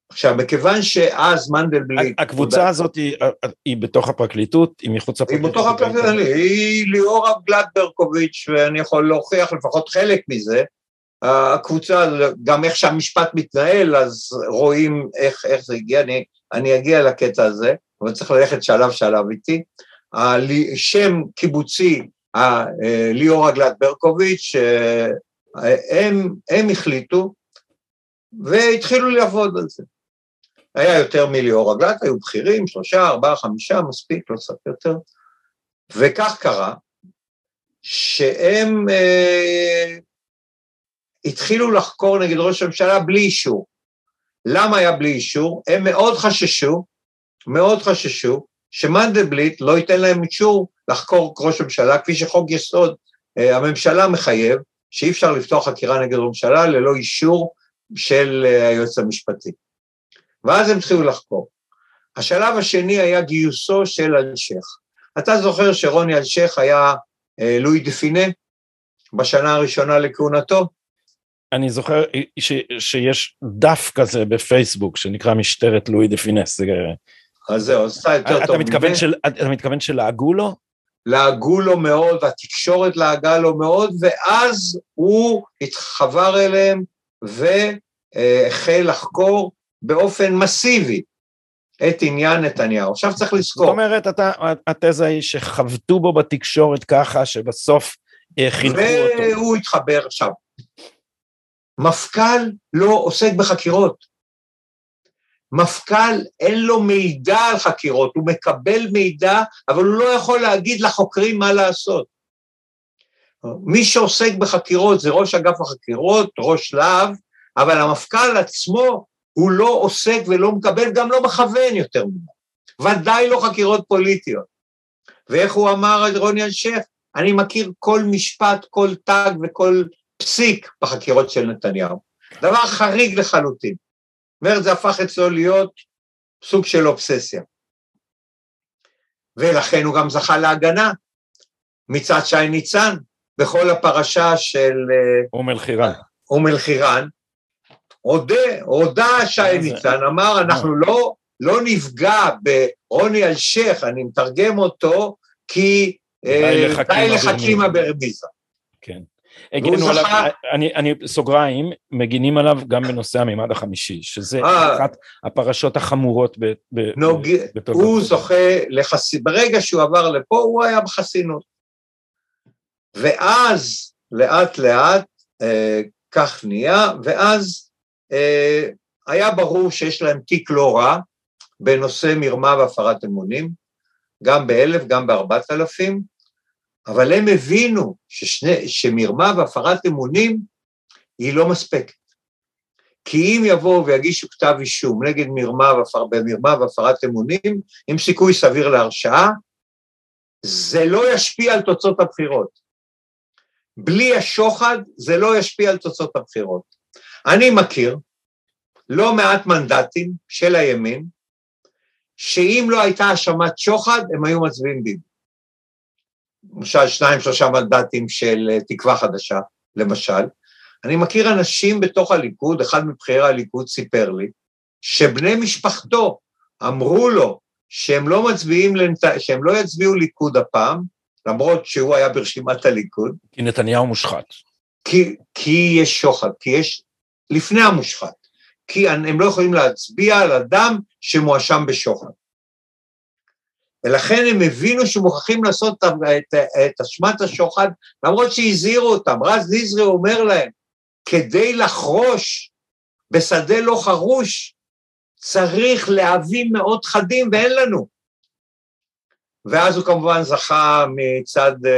עכשיו, מכיוון שאז מנדלבליט... הקבוצה הזאת היא, היא בתוך הפרקליטות, היא מחוץ לפרקליטות? היא בתוך הפרקליטות, היא ליאורה גלד ברקוביץ', ואני יכול להוכיח לפחות חלק מזה, הקבוצה, גם איך שהמשפט מתנהל, אז רואים איך, איך זה הגיע, אני, אני אגיע לקטע הזה, אבל צריך ללכת שלב שלב איתי. שם קיבוצי, ליאור אגלת ברקוביץ', הם, הם החליטו והתחילו לעבוד על זה. היה יותר מליאור אגלת, היו בכירים, שלושה, ארבעה, חמישה, מספיק, לא צריך יותר. וכך קרה, שהם אה, התחילו לחקור נגד ראש הממשלה בלי אישור. למה היה בלי אישור? הם מאוד חששו, מאוד חששו, שמנדלבליט לא ייתן להם אישור לחקור ראש הממשלה, כפי שחוק יסוד אה, הממשלה מחייב, שאי אפשר לפתוח חקירה נגד הממשלה ללא אישור של אה, היועץ המשפטי. ואז הם התחילו לחקור. השלב השני היה גיוסו של אלשיך. אתה זוכר שרוני אלשיך היה אה, לואי דה פינה בשנה הראשונה לכהונתו? אני זוכר ש, שיש דף כזה בפייסבוק שנקרא משטרת לואי דה פינס. אז זהו, אתה יותר אתה טוב. מתכוון, של, אתה מתכוון שלעגו לו? לעגו לו מאוד, והתקשורת לעגה לו מאוד, ואז הוא התחבר אליהם והחל לחקור באופן מסיבי את עניין נתניהו. עכשיו צריך לזכור. זאת אומרת, אתה, התזה היא שחבטו בו בתקשורת ככה, שבסוף חינכו אותו. והוא התחבר עכשיו. מפכ"ל לא עוסק בחקירות. מפכ"ל אין לו מידע על חקירות, הוא מקבל מידע, אבל הוא לא יכול להגיד לחוקרים מה לעשות. מי שעוסק בחקירות זה ראש אגף החקירות, ראש להב, אבל המפכ"ל עצמו הוא לא עוסק ולא מקבל, גם לא מכוון יותר מדי. ודאי לא חקירות פוליטיות. ואיך הוא אמר על רוני אלשיך? אני מכיר כל משפט, כל תג וכל פסיק בחקירות של נתניהו. דבר חריג לחלוטין. אומרת, זה הפך אצלו להיות סוג של אובססיה. ולכן הוא גם זכה להגנה מצד שי ניצן בכל הפרשה של... אום אל-חיראן. אום אל-חיראן. הודה, הודה שי ניצן, אמר, אנחנו לא, לא נפגע ברוני אלשיך, אני מתרגם אותו, כי די לחכימה ברמיזה. כן. הגנו עליו, זכה... אני, אני, סוגריים, מגינים עליו גם בנושא המימד החמישי, שזה 아, אחת הפרשות החמורות ב, ב, נוג... בתולדות. הוא זוכה לחסינות, ברגע שהוא עבר לפה, הוא היה בחסינות. ואז, לאט לאט, אה, כך נהיה, ואז אה, היה ברור שיש להם תיק לא רע בנושא מרמה והפרת אמונים, גם באלף, גם בארבעת אלפים, אבל הם הבינו ששני, שמרמה והפרת אמונים היא לא מספקת. כי אם יבואו ויגישו כתב אישום נגד מרמה, והפר, במרמה והפרת אמונים, עם סיכוי סביר להרשעה, זה לא ישפיע על תוצאות הבחירות. בלי השוחד זה לא ישפיע על תוצאות הבחירות. אני מכיר לא מעט מנדטים של הימין, שאם לא הייתה האשמת שוחד, הם היו מצביעים ביבי. למשל שניים שלושה מנדטים של אה, תקווה חדשה, למשל. אני מכיר אנשים בתוך הליכוד, אחד מבכירי הליכוד סיפר לי, שבני משפחתו אמרו לו שהם לא מצביעים, לנת... שהם לא יצביעו ליכוד הפעם, למרות שהוא היה ברשימת הליכוד. כי נתניהו מושחת. כי, כי יש שוחד, כי יש, לפני המושחת, כי הם לא יכולים להצביע על אדם שמואשם בשוחד. ולכן הם הבינו שמוכרחים לעשות את, אשמת השוחד, למרות שהזהירו אותם. רז נזרי אומר להם, כדי לחרוש בשדה לא חרוש, צריך להבים מאוד חדים, ואין לנו. ואז הוא כמובן זכה מצד uh,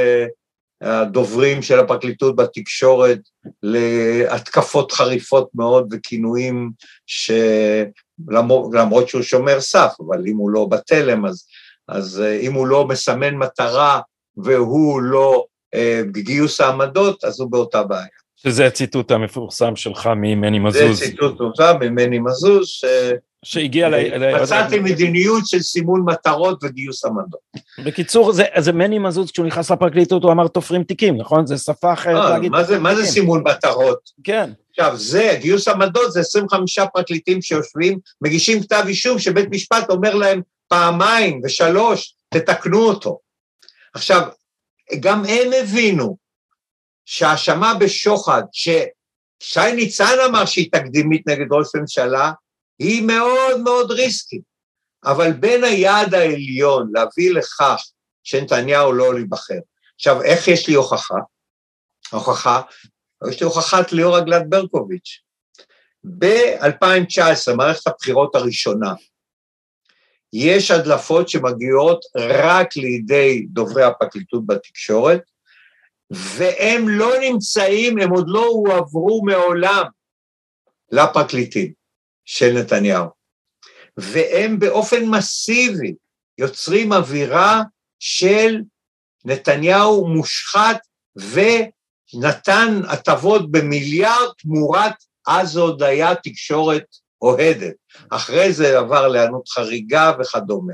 הדוברים של הפרקליטות בתקשורת להתקפות חריפות מאוד וכינויים שלמרות שהוא שומר סף, אבל אם הוא לא בתלם אז אז אה, אם הוא לא מסמן מטרה והוא לא אה, גיוס העמדות, אז הוא באותה בעיה. שזה הציטוט המפורסם שלך ממני מזוז. זה ציטוט מפורסם ממני מזוז, ש... שהגיע ל... מצאתי מדיניות של סימון מטרות וגיוס עמדות. בקיצור, זה, זה מני מזוז, כשהוא נכנס לפרקליטות, הוא אמר תופרים תיקים, נכון? זה שפה אחרת אה, להגיד... מה זה, מה זה סימון מטרות? כן. עכשיו, זה, גיוס עמדות, זה 25 פרקליטים שיושבים, מגישים כתב אישום, שבית משפט אומר להם, פעמיים ושלוש, תתקנו אותו. עכשיו, גם הם הבינו שהאשמה בשוחד, ששי ניצן אמר שהיא תקדימית נגד ראש ממשלה, היא מאוד מאוד ריסקית. אבל בין היעד העליון להביא לכך שנתניהו לא להיבחר. עכשיו, איך יש לי הוכחה? הוכחה, יש לי הוכחת ליאורה גלד ברקוביץ'. ב-2019, מערכת הבחירות הראשונה, יש הדלפות שמגיעות רק לידי דוברי הפרקליטות בתקשורת, והם לא נמצאים, הם עוד לא הועברו מעולם לפרקליטים של נתניהו. והם באופן מסיבי יוצרים אווירה של נתניהו מושחת ונתן הטבות במיליארד תמורת, אז עוד היה תקשורת אוהדת. אחרי זה עבר להיענות חריגה וכדומה.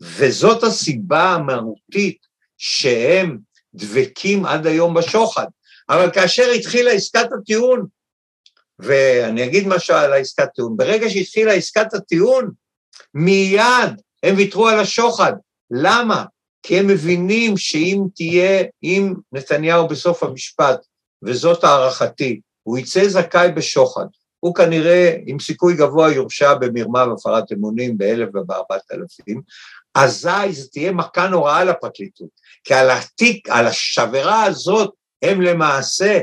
וזאת הסיבה המהותית שהם דבקים עד היום בשוחד. אבל כאשר התחילה עסקת הטיעון, ואני אגיד משהו על העסקת טיעון, ברגע שהתחילה עסקת הטיעון, מיד הם ויתרו על השוחד. למה? כי הם מבינים שאם תהיה, אם נתניהו בסוף המשפט, וזאת הערכתי, הוא יצא זכאי בשוחד, הוא כנראה עם סיכוי גבוה יורשע במרמה והפרת אמונים באלף ובארבעת אלפים, אזי זה תהיה מכה נוראה לפרקליטות, כי על התיק, על השברה הזאת, הם למעשה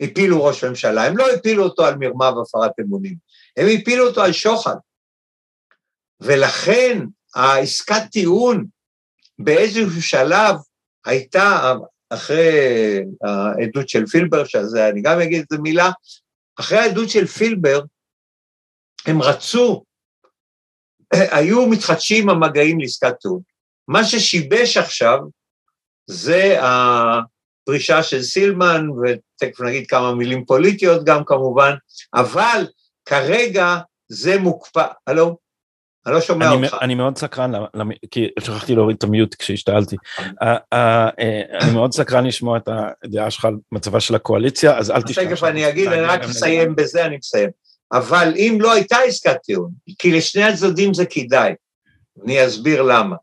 הפילו ראש ממשלה, הם לא הפילו אותו על מרמה והפרת אמונים, הם הפילו אותו על שוחד. ולכן העסקת טיעון באיזשהו שלב הייתה, אחרי העדות של פילבר, שזה אני גם אגיד את מילה, אחרי העדות של פילבר, הם רצו, היו מתחדשים המגעים לעסקת טיעון. מה ששיבש עכשיו זה הפרישה של סילמן, ותכף נגיד כמה מילים פוליטיות גם כמובן, אבל כרגע זה מוקפא, הלו? אני לא שומע אני, אותך. אני מאוד סקרן, כי שכחתי להוריד את המיוט כשהשתעלתי. אה, אה, אני מאוד סקרן לשמוע את הדעה שלך על מצבה של הקואליציה, אז אל תשכח. תכף אני אגיד, אני רק אסיים בזה, אני מסיים. אבל אם לא הייתה עסקת טיעון, כי לשני הצדדים זה כדאי, אני אסביר למה.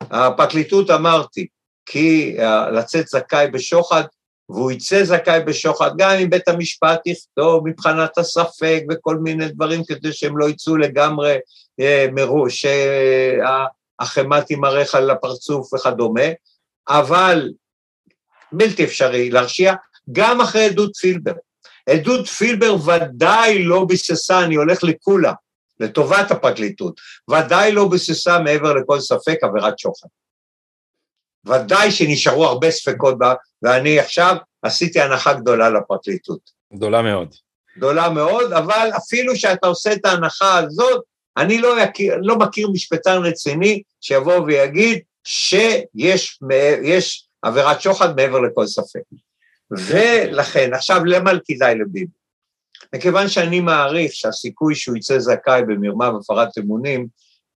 הפרקליטות אמרתי, כי אה, לצאת זכאי בשוחד והוא יצא זכאי בשוחד, גם אם בית המשפט יכתוב מבחינת הספק וכל מיני דברים כדי שהם לא יצאו לגמרי אה, מראש, שהחמאה תימרח על הפרצוף וכדומה, אבל בלתי אפשרי להרשיע, גם אחרי עדות פילבר. עדות פילבר ודאי לא ביססה, אני הולך לקולה, לטובת הפרקליטות, ודאי לא ביססה מעבר לכל ספק עבירת שוחד. ודאי שנשארו הרבה ספקות בה, ואני עכשיו עשיתי הנחה גדולה לפרקליטות. גדולה מאוד. גדולה מאוד, אבל אפילו שאתה עושה את ההנחה הזאת, אני לא, יכיר, לא מכיר משפטן רציני שיבוא ויגיד שיש יש עבירת שוחד מעבר לכל ספק. ולכן, עכשיו למה כדאי לביבי? מכיוון שאני מעריך שהסיכוי שהוא יצא זכאי במרמה והפרת אמונים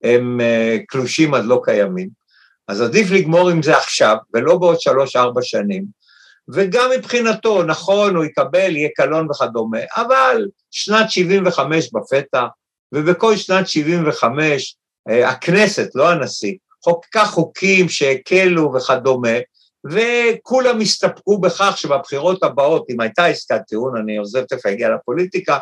הם uh, קלושים עד לא קיימים, אז עדיף לגמור עם זה עכשיו, ולא בעוד שלוש-ארבע שנים, וגם מבחינתו, נכון, הוא יקבל, יהיה קלון וכדומה, אבל שנת 75 בפתח, ובכל שנת 75 אה, הכנסת, לא הנשיא, חוקקה חוקים שהקלו וכדומה, וכולם הסתפקו בכך שבבחירות הבאות, אם הייתה עסקת טיעון, אני עוזב תכף להגיע לפוליטיקה,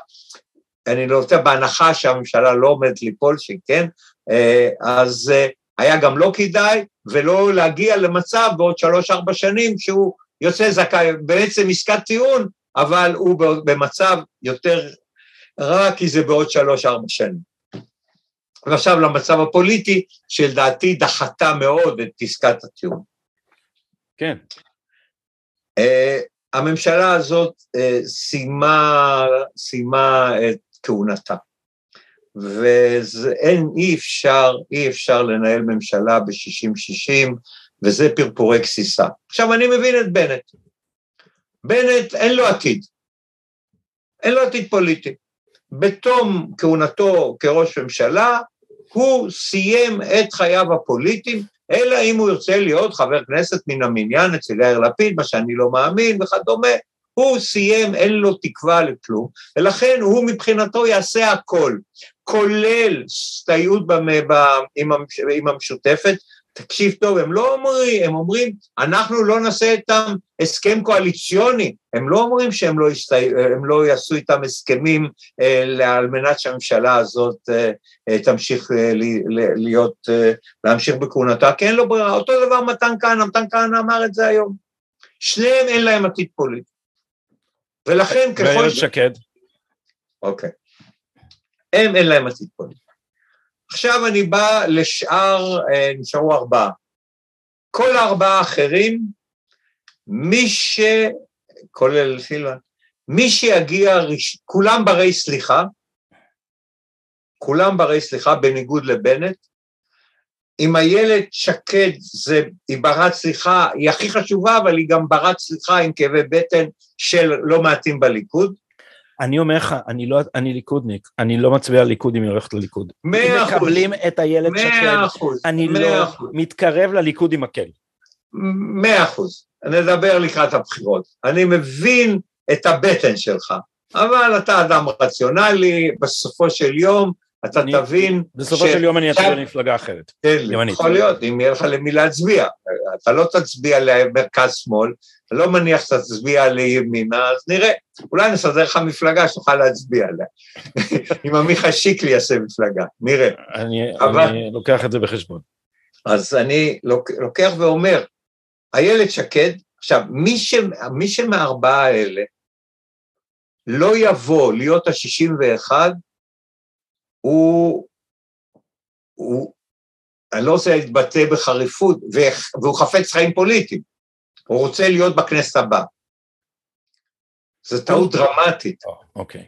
אני לא יודע, בהנחה שהממשלה לא עומדת ליפול, שכן, אה, אז אה, היה גם לא כדאי, ולא להגיע למצב בעוד שלוש-ארבע שנים שהוא יוצא זכאי, בעצם עסקת טיעון, אבל הוא במצב יותר רע, כי זה בעוד שלוש-ארבע שנים. ועכשיו למצב הפוליטי, שלדעתי דחתה מאוד את עסקת הטיעון. כן. Uh, הממשלה הזאת uh, סיימה, סיימה את כהונתה. ואין, אי אפשר, אי אפשר לנהל ממשלה ב-60-60, וזה פרפורי גסיסה. עכשיו, אני מבין את בנט. בנט, אין לו עתיד. אין לו עתיד פוליטי. בתום כהונתו כראש ממשלה, הוא סיים את חייו הפוליטיים, אלא אם הוא ירצה להיות חבר כנסת מן המניין אצל יאיר לפיד, מה שאני לא מאמין וכדומה, הוא סיים, אין לו תקווה לכלום, ולכן הוא מבחינתו יעשה הכל, כולל הסתייעות עם המשותפת, תקשיב טוב, הם לא אומרים, הם אומרים, אנחנו לא נעשה איתם הסכם קואליציוני, הם לא אומרים שהם לא, יסתי, הם לא יעשו איתם הסכמים אה, על מנת שהממשלה הזאת אה, אה, תמשיך אה, להיות, אה, להמשיך בכהונתה, כי אין לו ברירה. אותו דבר מתן כהנא, מתן כהנא אמר את זה היום. שניהם אין להם עתיד פוליטי. ולכן ככל... ואיילת שקד. אוקיי. הם אין להם עתיד פוליטי. עכשיו אני בא לשאר, אה, נשארו ארבעה. כל הארבעה האחרים מי ש... כולל סילבן, מי שיגיע, ראש... כולם ברי סליחה, כולם ברי סליחה, בניגוד לבנט, אם איילת שקד זה, היא ברת סליחה, היא הכי חשובה, אבל היא גם ברת סליחה עם כאבי בטן של לא מעטים בליכוד. אני אומר לך, אני לא, אני ליכודניק, אני לא מצביע ליכוד אם היא הולכת לליכוד. מאה אחוז. מקבלים את איילת שקד, מאה אחוז. אני לא אחוז. מתקרב לליכוד עם מקל. מאה אחוז. נדבר לקראת הבחירות. אני מבין את הבטן שלך, אבל אתה אדם רציונלי, בסופו של יום אתה אני- תבין... בסופו ש- של יום אני אצביע למפלגה אחרת. ימנית. יכול להיות, אם יהיה לך למי להצביע. אתה לא תצביע למרכז-שמאל, לא מניח שאתה תצביע לימינה, אז נראה. אולי נסדר לך מפלגה שתוכל להצביע עליה. אם עמיחי שיקלי יעשה מפלגה, נראה. אני, אבל- אני לוקח את זה בחשבון. אז אני לוק- לוקח ואומר, איילת שקד, עכשיו, מי, ש, מי שמארבעה האלה לא יבוא להיות ה-61, הוא, הוא, אני לא רוצה להתבטא בחריפות, והוא חפץ חיים פוליטיים. הוא רוצה להיות בכנסת הבאה. זו טעות דרמטית. או, אוקיי.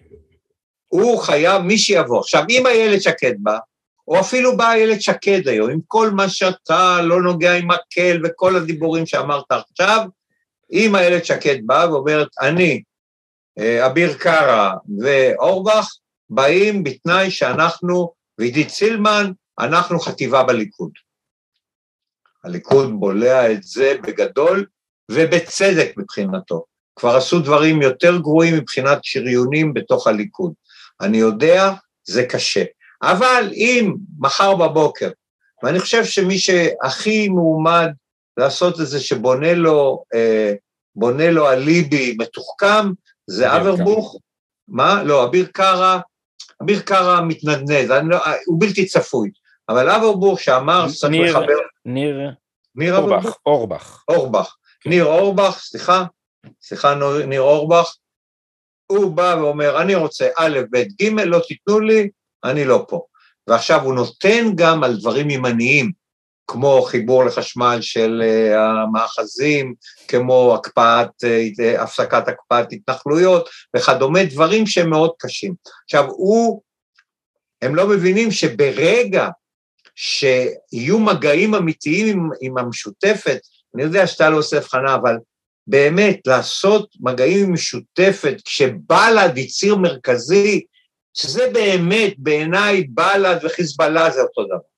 הוא חייב, מי שיבוא. עכשיו, אם איילת שקד בא, או אפילו באה איילת שקד היום, עם כל מה שאתה לא נוגע עם מקל וכל הדיבורים שאמרת עכשיו, אם איילת שקד באה ואומרת, אני, אה, אביר קארה ואורבך, באים בתנאי שאנחנו, ועידית סילמן, אנחנו חטיבה בליכוד. הליכוד בולע את זה בגדול, ובצדק מבחינתו. כבר עשו דברים יותר גרועים מבחינת שריונים בתוך הליכוד. אני יודע, זה קשה. אבל אם מחר בבוקר, ואני חושב שמי שהכי מועמד לעשות את זה שבונה לו, אה, בונה לו אליבי מתוחכם, זה אברבוך, מה? לא, אביר קארה, אביר קארה מתנדנד, אני לא, הוא בלתי צפוי, אבל אברבוך שאמר שצריך ניר- לחבר, ניר ניר? אורבך, אורבך. אורבך, ניר אורבך, סליחה, סליחה ניר אורבך, הוא בא ואומר, אני רוצה א', ב', ג', לא תיתנו לי, אני לא פה. ועכשיו הוא נותן גם על דברים ימניים, כמו חיבור לחשמל של uh, המאחזים, כמו הקפאת, uh, הפסקת הקפאת התנחלויות וכדומה, דברים שהם מאוד קשים. עכשיו, הוא, הם לא מבינים שברגע שיהיו מגעים אמיתיים עם, עם המשותפת, אני יודע שאתה לא עושה הבחנה, אבל באמת, לעשות מגעים עם משותפת, כשבל"ד היא ציר מרכזי, שזה באמת, בעיניי, בל"ד וחיזבאללה זה אותו דבר.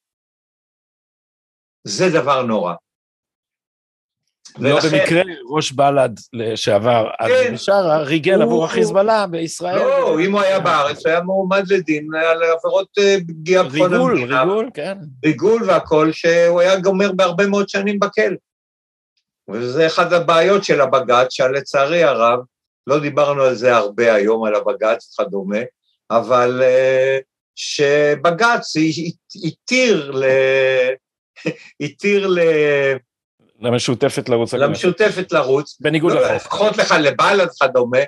זה דבר נורא. לא ולכן- במקרה ראש בל"ד לשעבר, כן. בשארה, ריגל הוא- עבור החיזבאללה בישראל. לא, אם הוא היה בארץ, הוא היה מועמד לדין על עבירות אה, פגיעה ריגול, המדינה. ריגול, כן. ריגול והכול, שהוא היה גומר בהרבה מאוד שנים בכלא. וזה אחת הבעיות של הבג"ץ, שלצערי הרב, לא דיברנו על זה הרבה היום, על הבג"ץ וכדומה, אבל אה, שבג"ץ התיר ל... התיר ל... למשותפת לרוץ. למשותפת לרוץ, בניגוד לא, לחוק. לפחות לך לבל"ד וכדומה,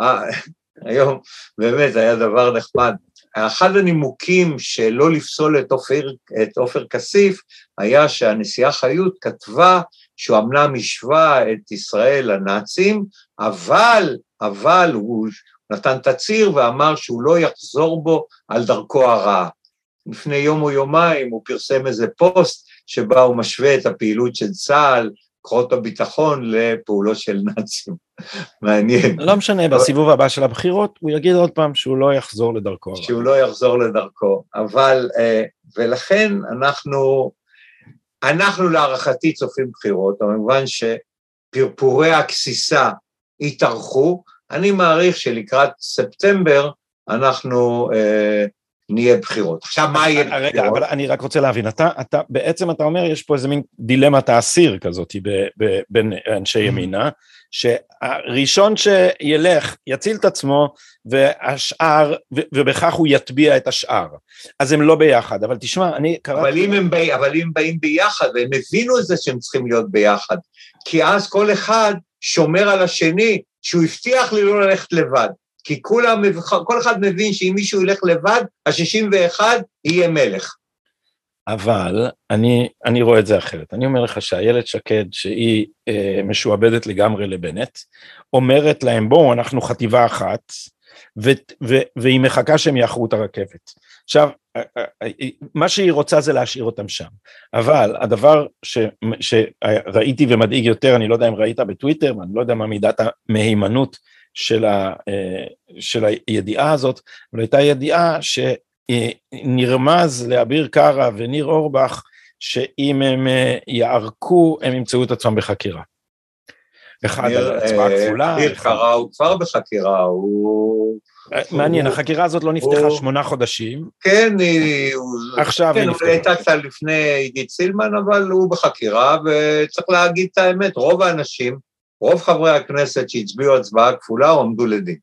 אה, היום באמת היה דבר נחמד. אחד הנימוקים שלא לפסול את עופר, את עופר כסיף היה שהנשיאה חיות כתבה שהוא אמנם השווה את ישראל לנאצים, אבל, אבל הוא נתן תצהיר ואמר שהוא לא יחזור בו על דרכו הרעה. לפני יום או יומיים הוא פרסם איזה פוסט שבה הוא משווה את הפעילות של צה"ל, כוחות הביטחון, לפעולות של נאצים. מעניין. לא משנה, בסיבוב הבא של הבחירות הוא יגיד עוד פעם שהוא לא יחזור לדרכו. שהוא לא יחזור לדרכו. אבל, אה, ולכן אנחנו, אנחנו להערכתי צופים בחירות, במובן שפרפורי הגסיסה יתארכו, אני מעריך שלקראת ספטמבר אנחנו אה, נהיה בחירות. עכשיו, מה יהיה רגע, בחירות? אבל אני רק רוצה להבין, אתה, אתה, בעצם אתה אומר, יש פה איזה מין דילמת האסיר כזאת ב- ב- בין אנשי ימינה, שהראשון שילך יציל את עצמו, והשאר, ו- ובכך הוא יטביע את השאר. אז הם לא ביחד, אבל תשמע, אני אבל קראתי... אם, הם באים, אבל אם הם באים ביחד, והם הבינו את זה שהם צריכים להיות ביחד, כי אז כל אחד שומר על השני, שהוא הבטיח לי לא ללכת לבד. כי כולם, כל אחד מבין שאם מישהו ילך לבד, ה-61 יהיה מלך. אבל אני, אני רואה את זה אחרת. אני אומר לך שאיילת שקד, שהיא אה, משועבדת לגמרי לבנט, אומרת להם, בואו, אנחנו חטיבה אחת, ו, ו, והיא מחכה שהם יאחרו את הרכבת. עכשיו, אה, אה, אה, מה שהיא רוצה זה להשאיר אותם שם, אבל הדבר ש, שראיתי ומדאיג יותר, אני לא יודע אם ראית בטוויטר, ואני לא יודע מה מידת המהימנות של, ה, של הידיעה הזאת, אבל הייתה ידיעה שנרמז לאביר קארה וניר אורבך, שאם הם יערקו, הם ימצאו את עצמם בחקירה. אחד על הצבעה כפולה. אביר קארה הוא כבר בחקירה, הוא... מעניין, החקירה הזאת לא נפתחה שמונה חודשים. כן, היא... עכשיו היא נפתחה. כן, הייתה קצת לפני עידית סילמן, אבל הוא בחקירה, וצריך להגיד את האמת, רוב האנשים, רוב חברי הכנסת שהצביעו הצבעה כפולה, עמדו לדין.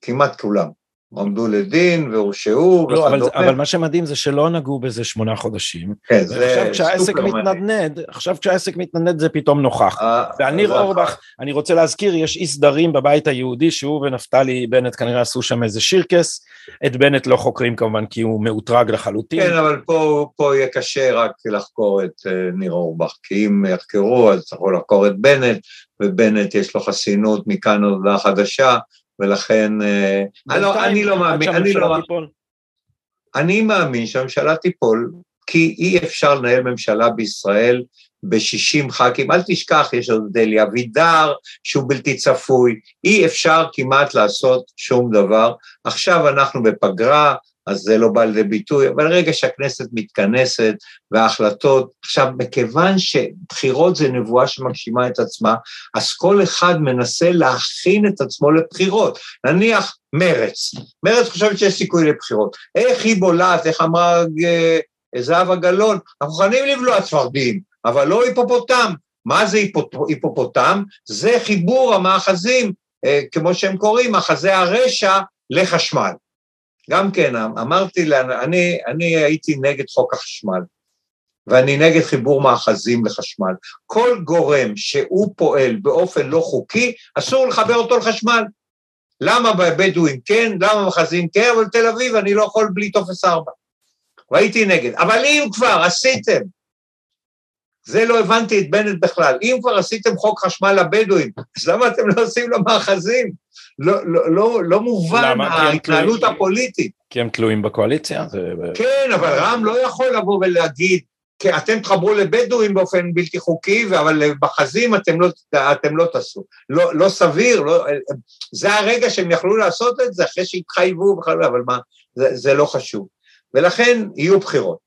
כמעט כולם. עמדו לדין והורשעו. לא, אבל, אבל מה שמדהים זה שלא נגעו בזה שמונה חודשים. כן, זה עכשיו כשהעסק מתנדנד, עכשיו כשהעסק מתנדנד זה פתאום נוכח. אה, ועל ניר אורבך, אני רוצה להזכיר, יש אי סדרים בבית היהודי שהוא ונפתלי בנט כנראה עשו שם איזה שירקס, את בנט לא חוקרים כמובן כי הוא מאותרג לחלוטין. כן, אבל פה, פה יהיה קשה רק לחקור את אה, ניר אורבך, כי אם יחקרו אז צריכו לחקור את בנט, ובנט יש לו חסינות מכאן הודעה חדשה, ולכן אה, אני לא, אני לא מאמין, אני לא... אני מאמין שהממשלה תיפול, כי אי אפשר לנהל ממשלה בישראל ב-60 ח"כים, אל תשכח, יש עוד אלי אבידר, שהוא בלתי צפוי, אי אפשר כמעט לעשות שום דבר. עכשיו אנחנו בפגרה, אז זה לא בא לידי ביטוי, אבל רגע שהכנסת מתכנסת וההחלטות, עכשיו, מכיוון שבחירות זה נבואה שמגשימה את עצמה, אז כל אחד מנסה להכין את עצמו לבחירות. נניח מרץ, מרץ חושבת שיש סיכוי לבחירות. איך היא בולעת, איך אמרה אה, זהבה גלאון, אנחנו מוכנים לבלוע צפרדים, אבל לא היפופוטם. מה זה היפופוטם? זה חיבור המאחזים, אה, כמו שהם קוראים, מאחזי הרשע לחשמל. גם כן, אמרתי, אני, אני הייתי נגד חוק החשמל, ואני נגד חיבור מאחזים לחשמל. כל גורם שהוא פועל באופן לא חוקי, אסור לחבר אותו לחשמל. למה בבדואים כן, למה מאחזים כן, אבל בתל אביב אני לא יכול בלי טופס 4. והייתי נגד. אבל אם כבר עשיתם, זה לא הבנתי את בנט בכלל, אם כבר עשיתם חוק חשמל לבדואים, אז למה אתם לא עושים למאחזים? לא, לא, לא, לא מובן ההתנהלות הפוליטית. כי הם תלויים בקואליציה? כן, אבל רם לא יכול לבוא ולהגיד, כי אתם תחברו לבדואים באופן בלתי חוקי, אבל בחזים אתם לא, אתם לא תעשו. לא, לא סביר, לא, זה הרגע שהם יכלו לעשות את זה, אחרי שהתחייבו בכלל, אבל מה, זה, זה לא חשוב. ולכן יהיו בחירות.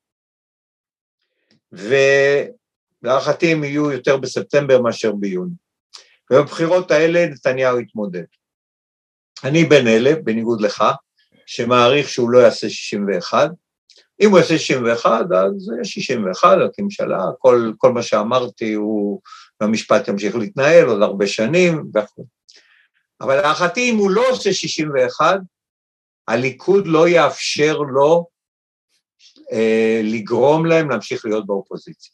ולהערכתי הם יהיו יותר בספטמבר מאשר ביוני. ובבחירות האלה נתניהו יתמודד. אני בין אלה, בניגוד לך, שמעריך שהוא לא יעשה 61. אם הוא יעשה 61, אז יש 61, רק ממשלה, כל, כל מה שאמרתי הוא, המשפט ימשיך להתנהל עוד הרבה שנים וכו'. אבל להערכתי, אם הוא לא עושה 61, הליכוד לא יאפשר לו אה, לגרום להם להמשיך להיות באופוזיציה.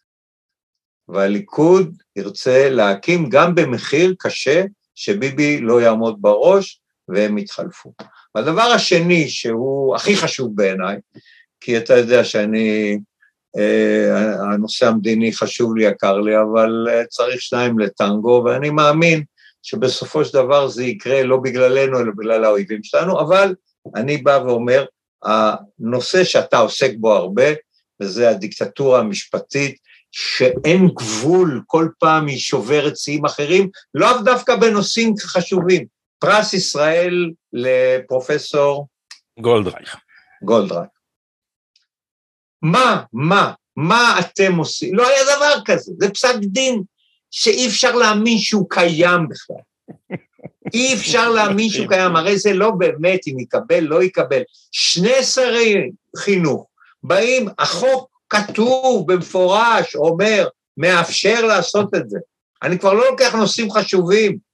והליכוד ירצה להקים גם במחיר קשה, שביבי לא יעמוד בראש, והם יתחלפו. והדבר השני, שהוא הכי חשוב בעיניי, כי אתה יודע שאני, אה, הנושא המדיני חשוב לי, יקר לי, אבל אה, צריך שניים לטנגו, ואני מאמין שבסופו של דבר זה יקרה לא בגללנו, אלא בגלל האויבים שלנו, אבל אני בא ואומר, הנושא שאתה עוסק בו הרבה, וזה הדיקטטורה המשפטית, שאין גבול, כל פעם היא שוברת שיאים אחרים, לאו דווקא בנושאים חשובים. פרס ישראל לפרופסור גולדרייך. גולדרייך. מה, מה, מה אתם עושים? לא היה דבר כזה, זה פסק דין שאי אפשר להאמין שהוא קיים בכלל. אי אפשר להאמין שהוא קיים, הרי זה לא באמת אם יקבל, לא יקבל. שני שרי חינוך באים, החוק כתוב במפורש, אומר, מאפשר לעשות את זה. אני כבר לא לוקח נושאים חשובים,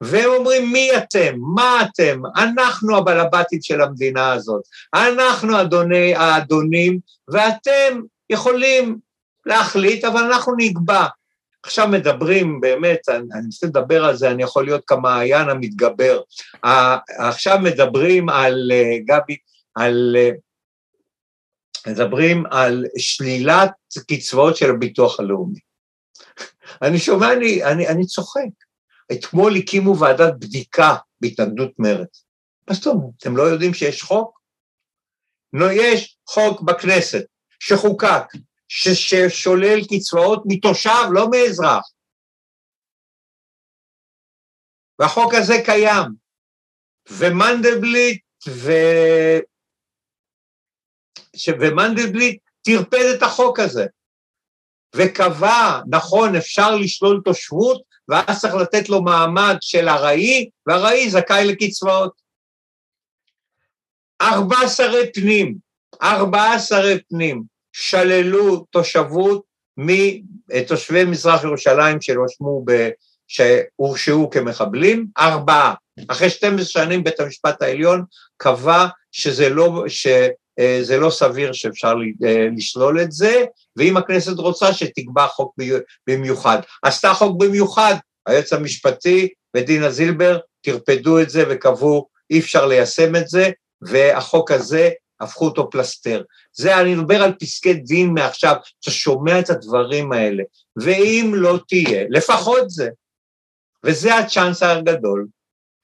והם אומרים, מי אתם? מה אתם? אנחנו הבלבטית של המדינה הזאת. אנחנו אדוני, האדונים, ואתם יכולים להחליט, אבל אנחנו נקבע. עכשיו מדברים, באמת, אני, אני רוצה לדבר על זה, אני יכול להיות כמעיין המתגבר. עכשיו מדברים על, אה, גבי, על, אה, מדברים על שלילת קצבאות של הביטוח הלאומי. אני שומע, אני, אני, אני צוחק. אתמול הקימו ועדת בדיקה בהתנגדות מרצ. מה זאת אומרת? אתם לא יודעים שיש חוק? לא, יש חוק בכנסת שחוקק, ששולל קצבאות מתושב, לא מאזרח. והחוק הזה קיים. ומנדלבליט ו... ש... ומנדלבליט טרפד את החוק הזה, וקבע, נכון, אפשר לשלול תושבות, ואז צריך לתת לו מעמד של ארעי, וארעי זכאי לקצבאות. ארבעה שרי פנים, ארבעה שרי פנים שללו תושבות מתושבי מזרח ירושלים שנושמו ב... שהורשעו כמחבלים, ארבעה. אחרי 12 שנים בית המשפט העליון קבע שזה לא, שזה לא סביר שאפשר לשלול את זה, ואם הכנסת רוצה שתקבע חוק במיוחד. עשתה חוק במיוחד, היועץ המשפטי ודינה זילבר טרפדו את זה וקבעו אי אפשר ליישם את זה, והחוק הזה הפכו אותו פלסטר. זה, אני מדבר על פסקי דין מעכשיו, אתה שומע את הדברים האלה, ואם לא תהיה, לפחות זה, וזה הצ'אנס הגדול,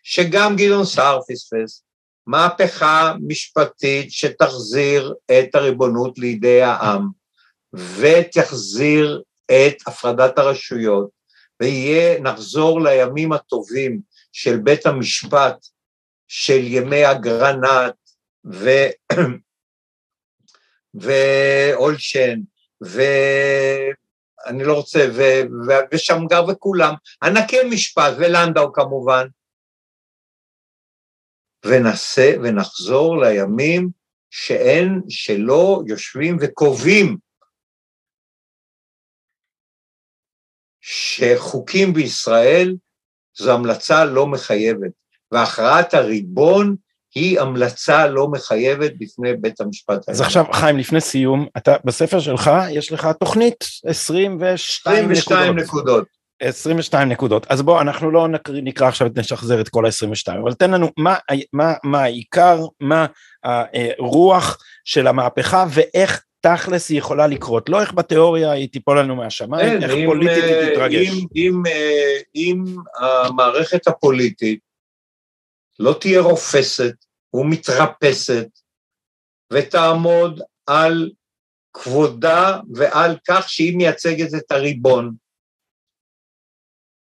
שגם גדעון סער פספס, מהפכה משפטית שתחזיר את הריבונות לידי העם, ותחזיר את הפרדת הרשויות, ויהיה, נחזור לימים הטובים של בית המשפט, של ימי אגרנט ו... ואולשן, ואני לא רוצה, ו... ו... ושמגר וכולם, ענקי משפט, ולנדאו כמובן, ונעשה ונחזור לימים שאין, שלא יושבים וקובעים שחוקים בישראל זו המלצה לא מחייבת, והכרעת הריבון היא המלצה לא מחייבת בפני בית המשפט העליון. אז עכשיו, חיים, לפני סיום, אתה, בספר שלך יש לך תוכנית 22, 22 נקודות. נקודות. 22 נקודות. אז בוא, אנחנו לא נקרא, נקרא עכשיו, נשחזר את כל ה-22, אבל תן לנו מה, מה, מה העיקר, מה הרוח של המהפכה ואיך תכלס היא יכולה לקרות, לא איך בתיאוריה היא תיפול לנו מהשמיים, כן, איך אם, פוליטית היא אה, תתרגש. אם, אם, אה, אם המערכת הפוליטית לא תהיה רופסת ומתרפסת ותעמוד על כבודה ועל כך שהיא מייצגת את הריבון,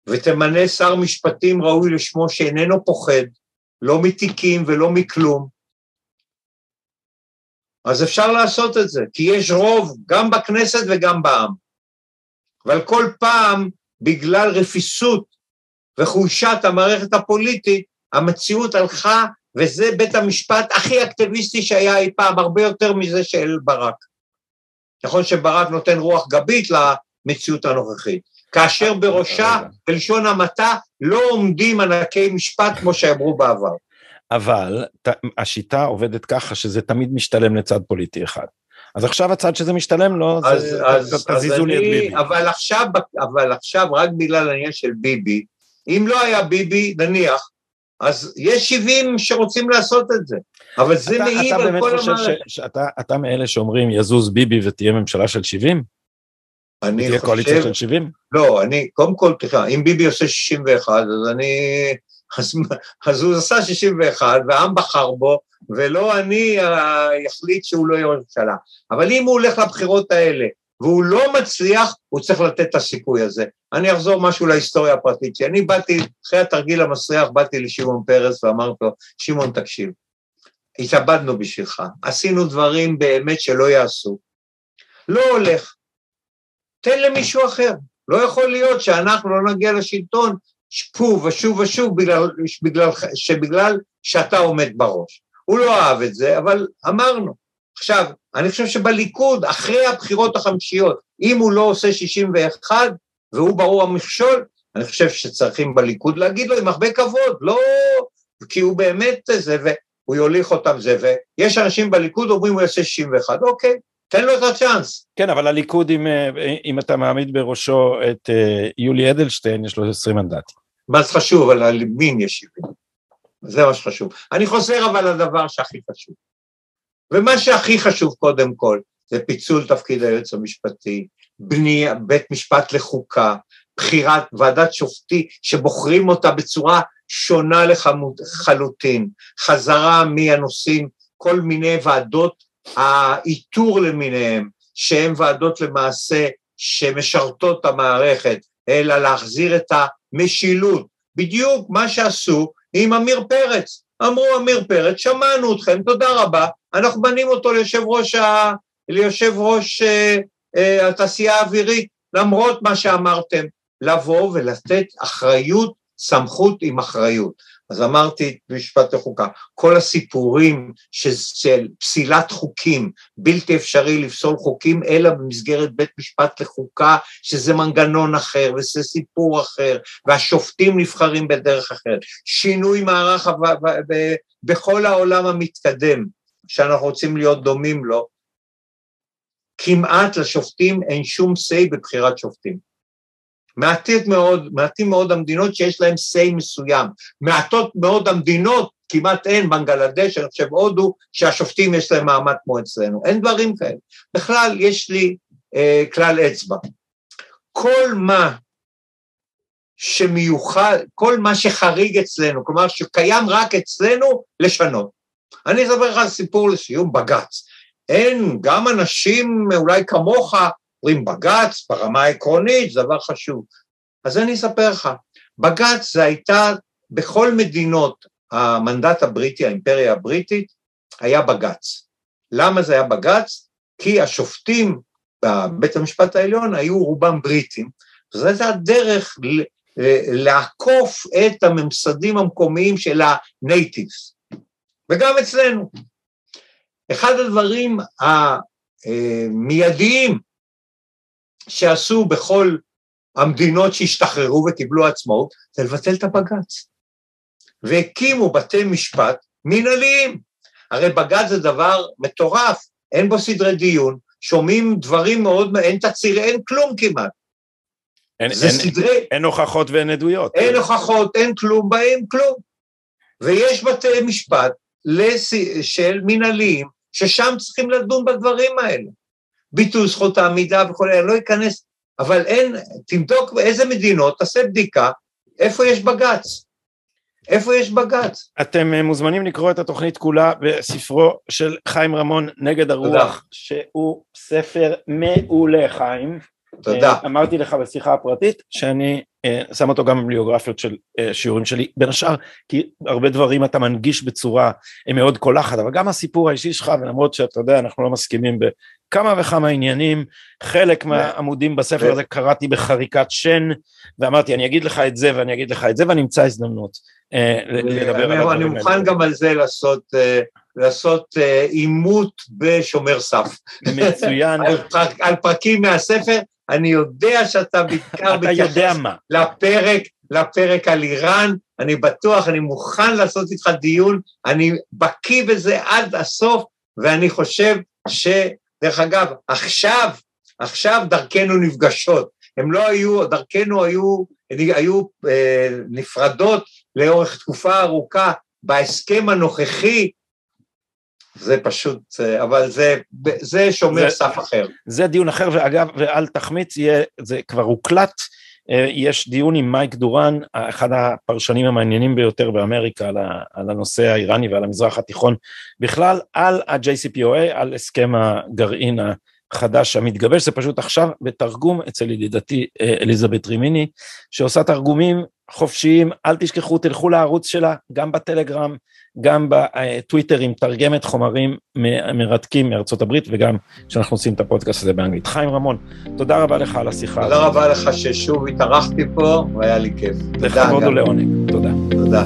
ותמנה שר משפטים ראוי לשמו שאיננו פוחד, לא מתיקים ולא מכלום, אז אפשר לעשות את זה, כי יש רוב גם בכנסת וגם בעם. אבל כל פעם, בגלל רפיסות וחולשת המערכת הפוליטית, המציאות הלכה, וזה בית המשפט הכי אקטיביסטי שהיה אי פעם, הרבה יותר מזה של ברק. נכון שברק נותן רוח גבית למציאות הנוכחית. כאשר בראשה, בלשון המעטה, לא עומדים ענקי משפט כמו שאמרו בעבר. אבל השיטה עובדת ככה שזה תמיד משתלם לצד פוליטי אחד. אז עכשיו הצד שזה משתלם לו, אז, זה, אז, תזיזו לי את ביבי. אבל עכשיו, אבל עכשיו, רק בגלל העניין של ביבי, אם לא היה ביבי, נניח, אז יש 70 שרוצים לעשות את זה, אבל זה אתה, מעיד אתה על כל המערכת. שאתה אתה מאלה שאומרים יזוז ביבי ותהיה ממשלה של 70? אני חושב... תהיה קואליציה של 70? לא, אני, קודם כל, תראה, אם ביבי עושה 61, אז אני אז, אז הוא עשה 61 והעם בחר בו, ולא אני אחליט שהוא לא יהיה ממשלה. אבל אם הוא הולך לבחירות האלה והוא לא מצליח, הוא צריך לתת את הסיכוי הזה. אני אחזור משהו להיסטוריה הפרטית שלי. אני באתי, אחרי התרגיל המסריח, באתי לשמעון פרס ואמרתי לו, שמעון, תקשיב, התאבדנו בשבילך, עשינו דברים באמת שלא יעשו. לא הולך, תן למישהו אחר. לא יכול להיות שאנחנו לא נגיע לשלטון שוב ושוב ושוב בגלל, בגלל, שבגלל שאתה עומד בראש. הוא לא אהב את זה, אבל אמרנו. עכשיו, אני חושב שבליכוד, אחרי הבחירות החמישיות, אם הוא לא עושה 61 והוא ברור המכשול, אני חושב שצריכים בליכוד להגיד לו עם הרבה כבוד, לא... כי הוא באמת זה, והוא יוליך אותם זה, ויש אנשים בליכוד אומרים הוא יעשה 61, אוקיי, תן לו את הצ'אנס. כן, אבל הליכוד, אם, אם אתה מעמיד בראשו את אה, יולי אדלשטיין, יש לו 20 מנדטים. מה זה חשוב, על מין יש 70. זה מה שחשוב. אני חוזר אבל לדבר שהכי חשוב. ומה שהכי חשוב קודם כל, זה פיצול תפקיד היועץ המשפטי, בנייה, בית משפט לחוקה, בחירת ועדת שופטי שבוחרים אותה בצורה שונה לחלוטין, חזרה מהנושאים, כל מיני ועדות האיתור למיניהם, שהן ועדות למעשה שמשרתות את המערכת, אלא להחזיר את המשילות. בדיוק מה שעשו עם עמיר פרץ. אמרו עמיר פרץ, שמענו אתכם, תודה רבה, אנחנו בנים אותו ליושב ראש, ה... ליושב ראש אה, אה, התעשייה האווירית, למרות מה שאמרתם, לבוא ולתת אחריות, סמכות עם אחריות. אז אמרתי במשפט לחוקה, כל הסיפורים של פסילת חוקים, בלתי אפשרי לפסול חוקים, אלא במסגרת בית משפט לחוקה, שזה מנגנון אחר, וזה סיפור אחר, והשופטים נבחרים בדרך אחרת. שינוי מערך בכל העולם המתקדם, שאנחנו רוצים להיות דומים לו, כמעט לשופטים אין שום say בבחירת שופטים. מעטים מאוד, מעטים מאוד המדינות שיש להן say מסוים. מעטות מאוד המדינות, כמעט אין, בנגלדש, אני חושב הודו, שהשופטים יש להם מעמד כמו אצלנו. אין דברים כאלה. בכלל, יש לי אה, כלל אצבע. כל מה שמיוחד, כל מה שחריג אצלנו, כלומר שקיים רק אצלנו, לשנות. אני אספר לך סיפור לסיום בג"ץ. אין, גם אנשים אולי כמוך אומרים בג"ץ ברמה העקרונית זה דבר חשוב. אז אני אספר לך, בג"ץ זה הייתה, בכל מדינות המנדט הבריטי, האימפריה הבריטית, היה בג"ץ. למה זה היה בג"ץ? כי השופטים בבית המשפט העליון היו רובם בריטים, וזו הייתה דרך לעקוף את הממסדים המקומיים של הנייטיבס, וגם אצלנו. אחד הדברים המיידיים שעשו בכל המדינות שהשתחררו וקיבלו עצמאות, זה לבטל את הבג"ץ. והקימו בתי משפט מנהליים. הרי בג"ץ זה דבר מטורף, אין בו סדרי דיון, שומעים דברים מאוד, אין תצהיר, אין כלום כמעט. אין, אין, סדרי... אין הוכחות ואין עדויות. אין הוכחות, אין כלום, בהם כלום. ויש בתי משפט לס... של מנהליים, ששם צריכים לדון בדברים האלה. ביטול זכות העמידה וכו', אני לא אכנס, אבל אין, תבדוק באיזה מדינות, תעשה בדיקה, איפה יש בג"ץ. איפה יש בג"ץ? אתם אה, מוזמנים לקרוא את התוכנית כולה בספרו של חיים רמון, נגד הרוח, תודה. שהוא ספר מעולה, חיים. תודה. אה, אמרתי לך בשיחה הפרטית שאני אה, שם אותו גם בביוגרפיות של שיעורים שלי, בין השאר כי הרבה דברים אתה מנגיש בצורה מאוד קולחת, אבל גם הסיפור האישי שלך, ולמרות שאתה יודע, אנחנו לא מסכימים בכמה וכמה עניינים, חלק מהעמודים בספר הזה קראתי בחריקת שן, ואמרתי אני אגיד לך את זה ואני אגיד לך את זה ואני אמצא הזדמנות לדבר על אני מוכן גם על זה לעשות לעשות עימות בשומר סף. מצוין. על פרקים מהספר, אני יודע שאתה בעיקר מתייחס לפרק, לפרק על איראן, אני בטוח, אני מוכן לעשות איתך דיון, אני בקיא בזה עד הסוף, ואני חושב ש... דרך אגב, עכשיו, עכשיו דרכנו נפגשות. הם לא היו, דרכנו היו, היו אה, נפרדות לאורך תקופה ארוכה. בהסכם הנוכחי זה פשוט, אבל זה, זה שומר זה, סף אחר. זה דיון אחר, ואגב, ואל תחמיץ, יהיה, זה כבר הוקלט, יש דיון עם מייק דורן, אחד הפרשנים המעניינים ביותר באמריקה על הנושא האיראני ועל המזרח התיכון בכלל, על ה-JCPOA, על הסכם הגרעין החדש המתגבש, זה פשוט עכשיו בתרגום אצל ידידתי אה, אליזבת רימיני, שעושה תרגומים חופשיים, אל תשכחו, תלכו לערוץ שלה, גם בטלגרם, גם בטוויטר עם תרגמת חומרים מרתקים מארצות הברית, וגם כשאנחנו עושים את הפודקאסט הזה באנגלית. חיים רמון, תודה רבה לך על השיחה הזאת. תודה רבה לך ששוב התארחתי פה, והיה לי כיף. לכבוד ולעונג, תודה. תודה.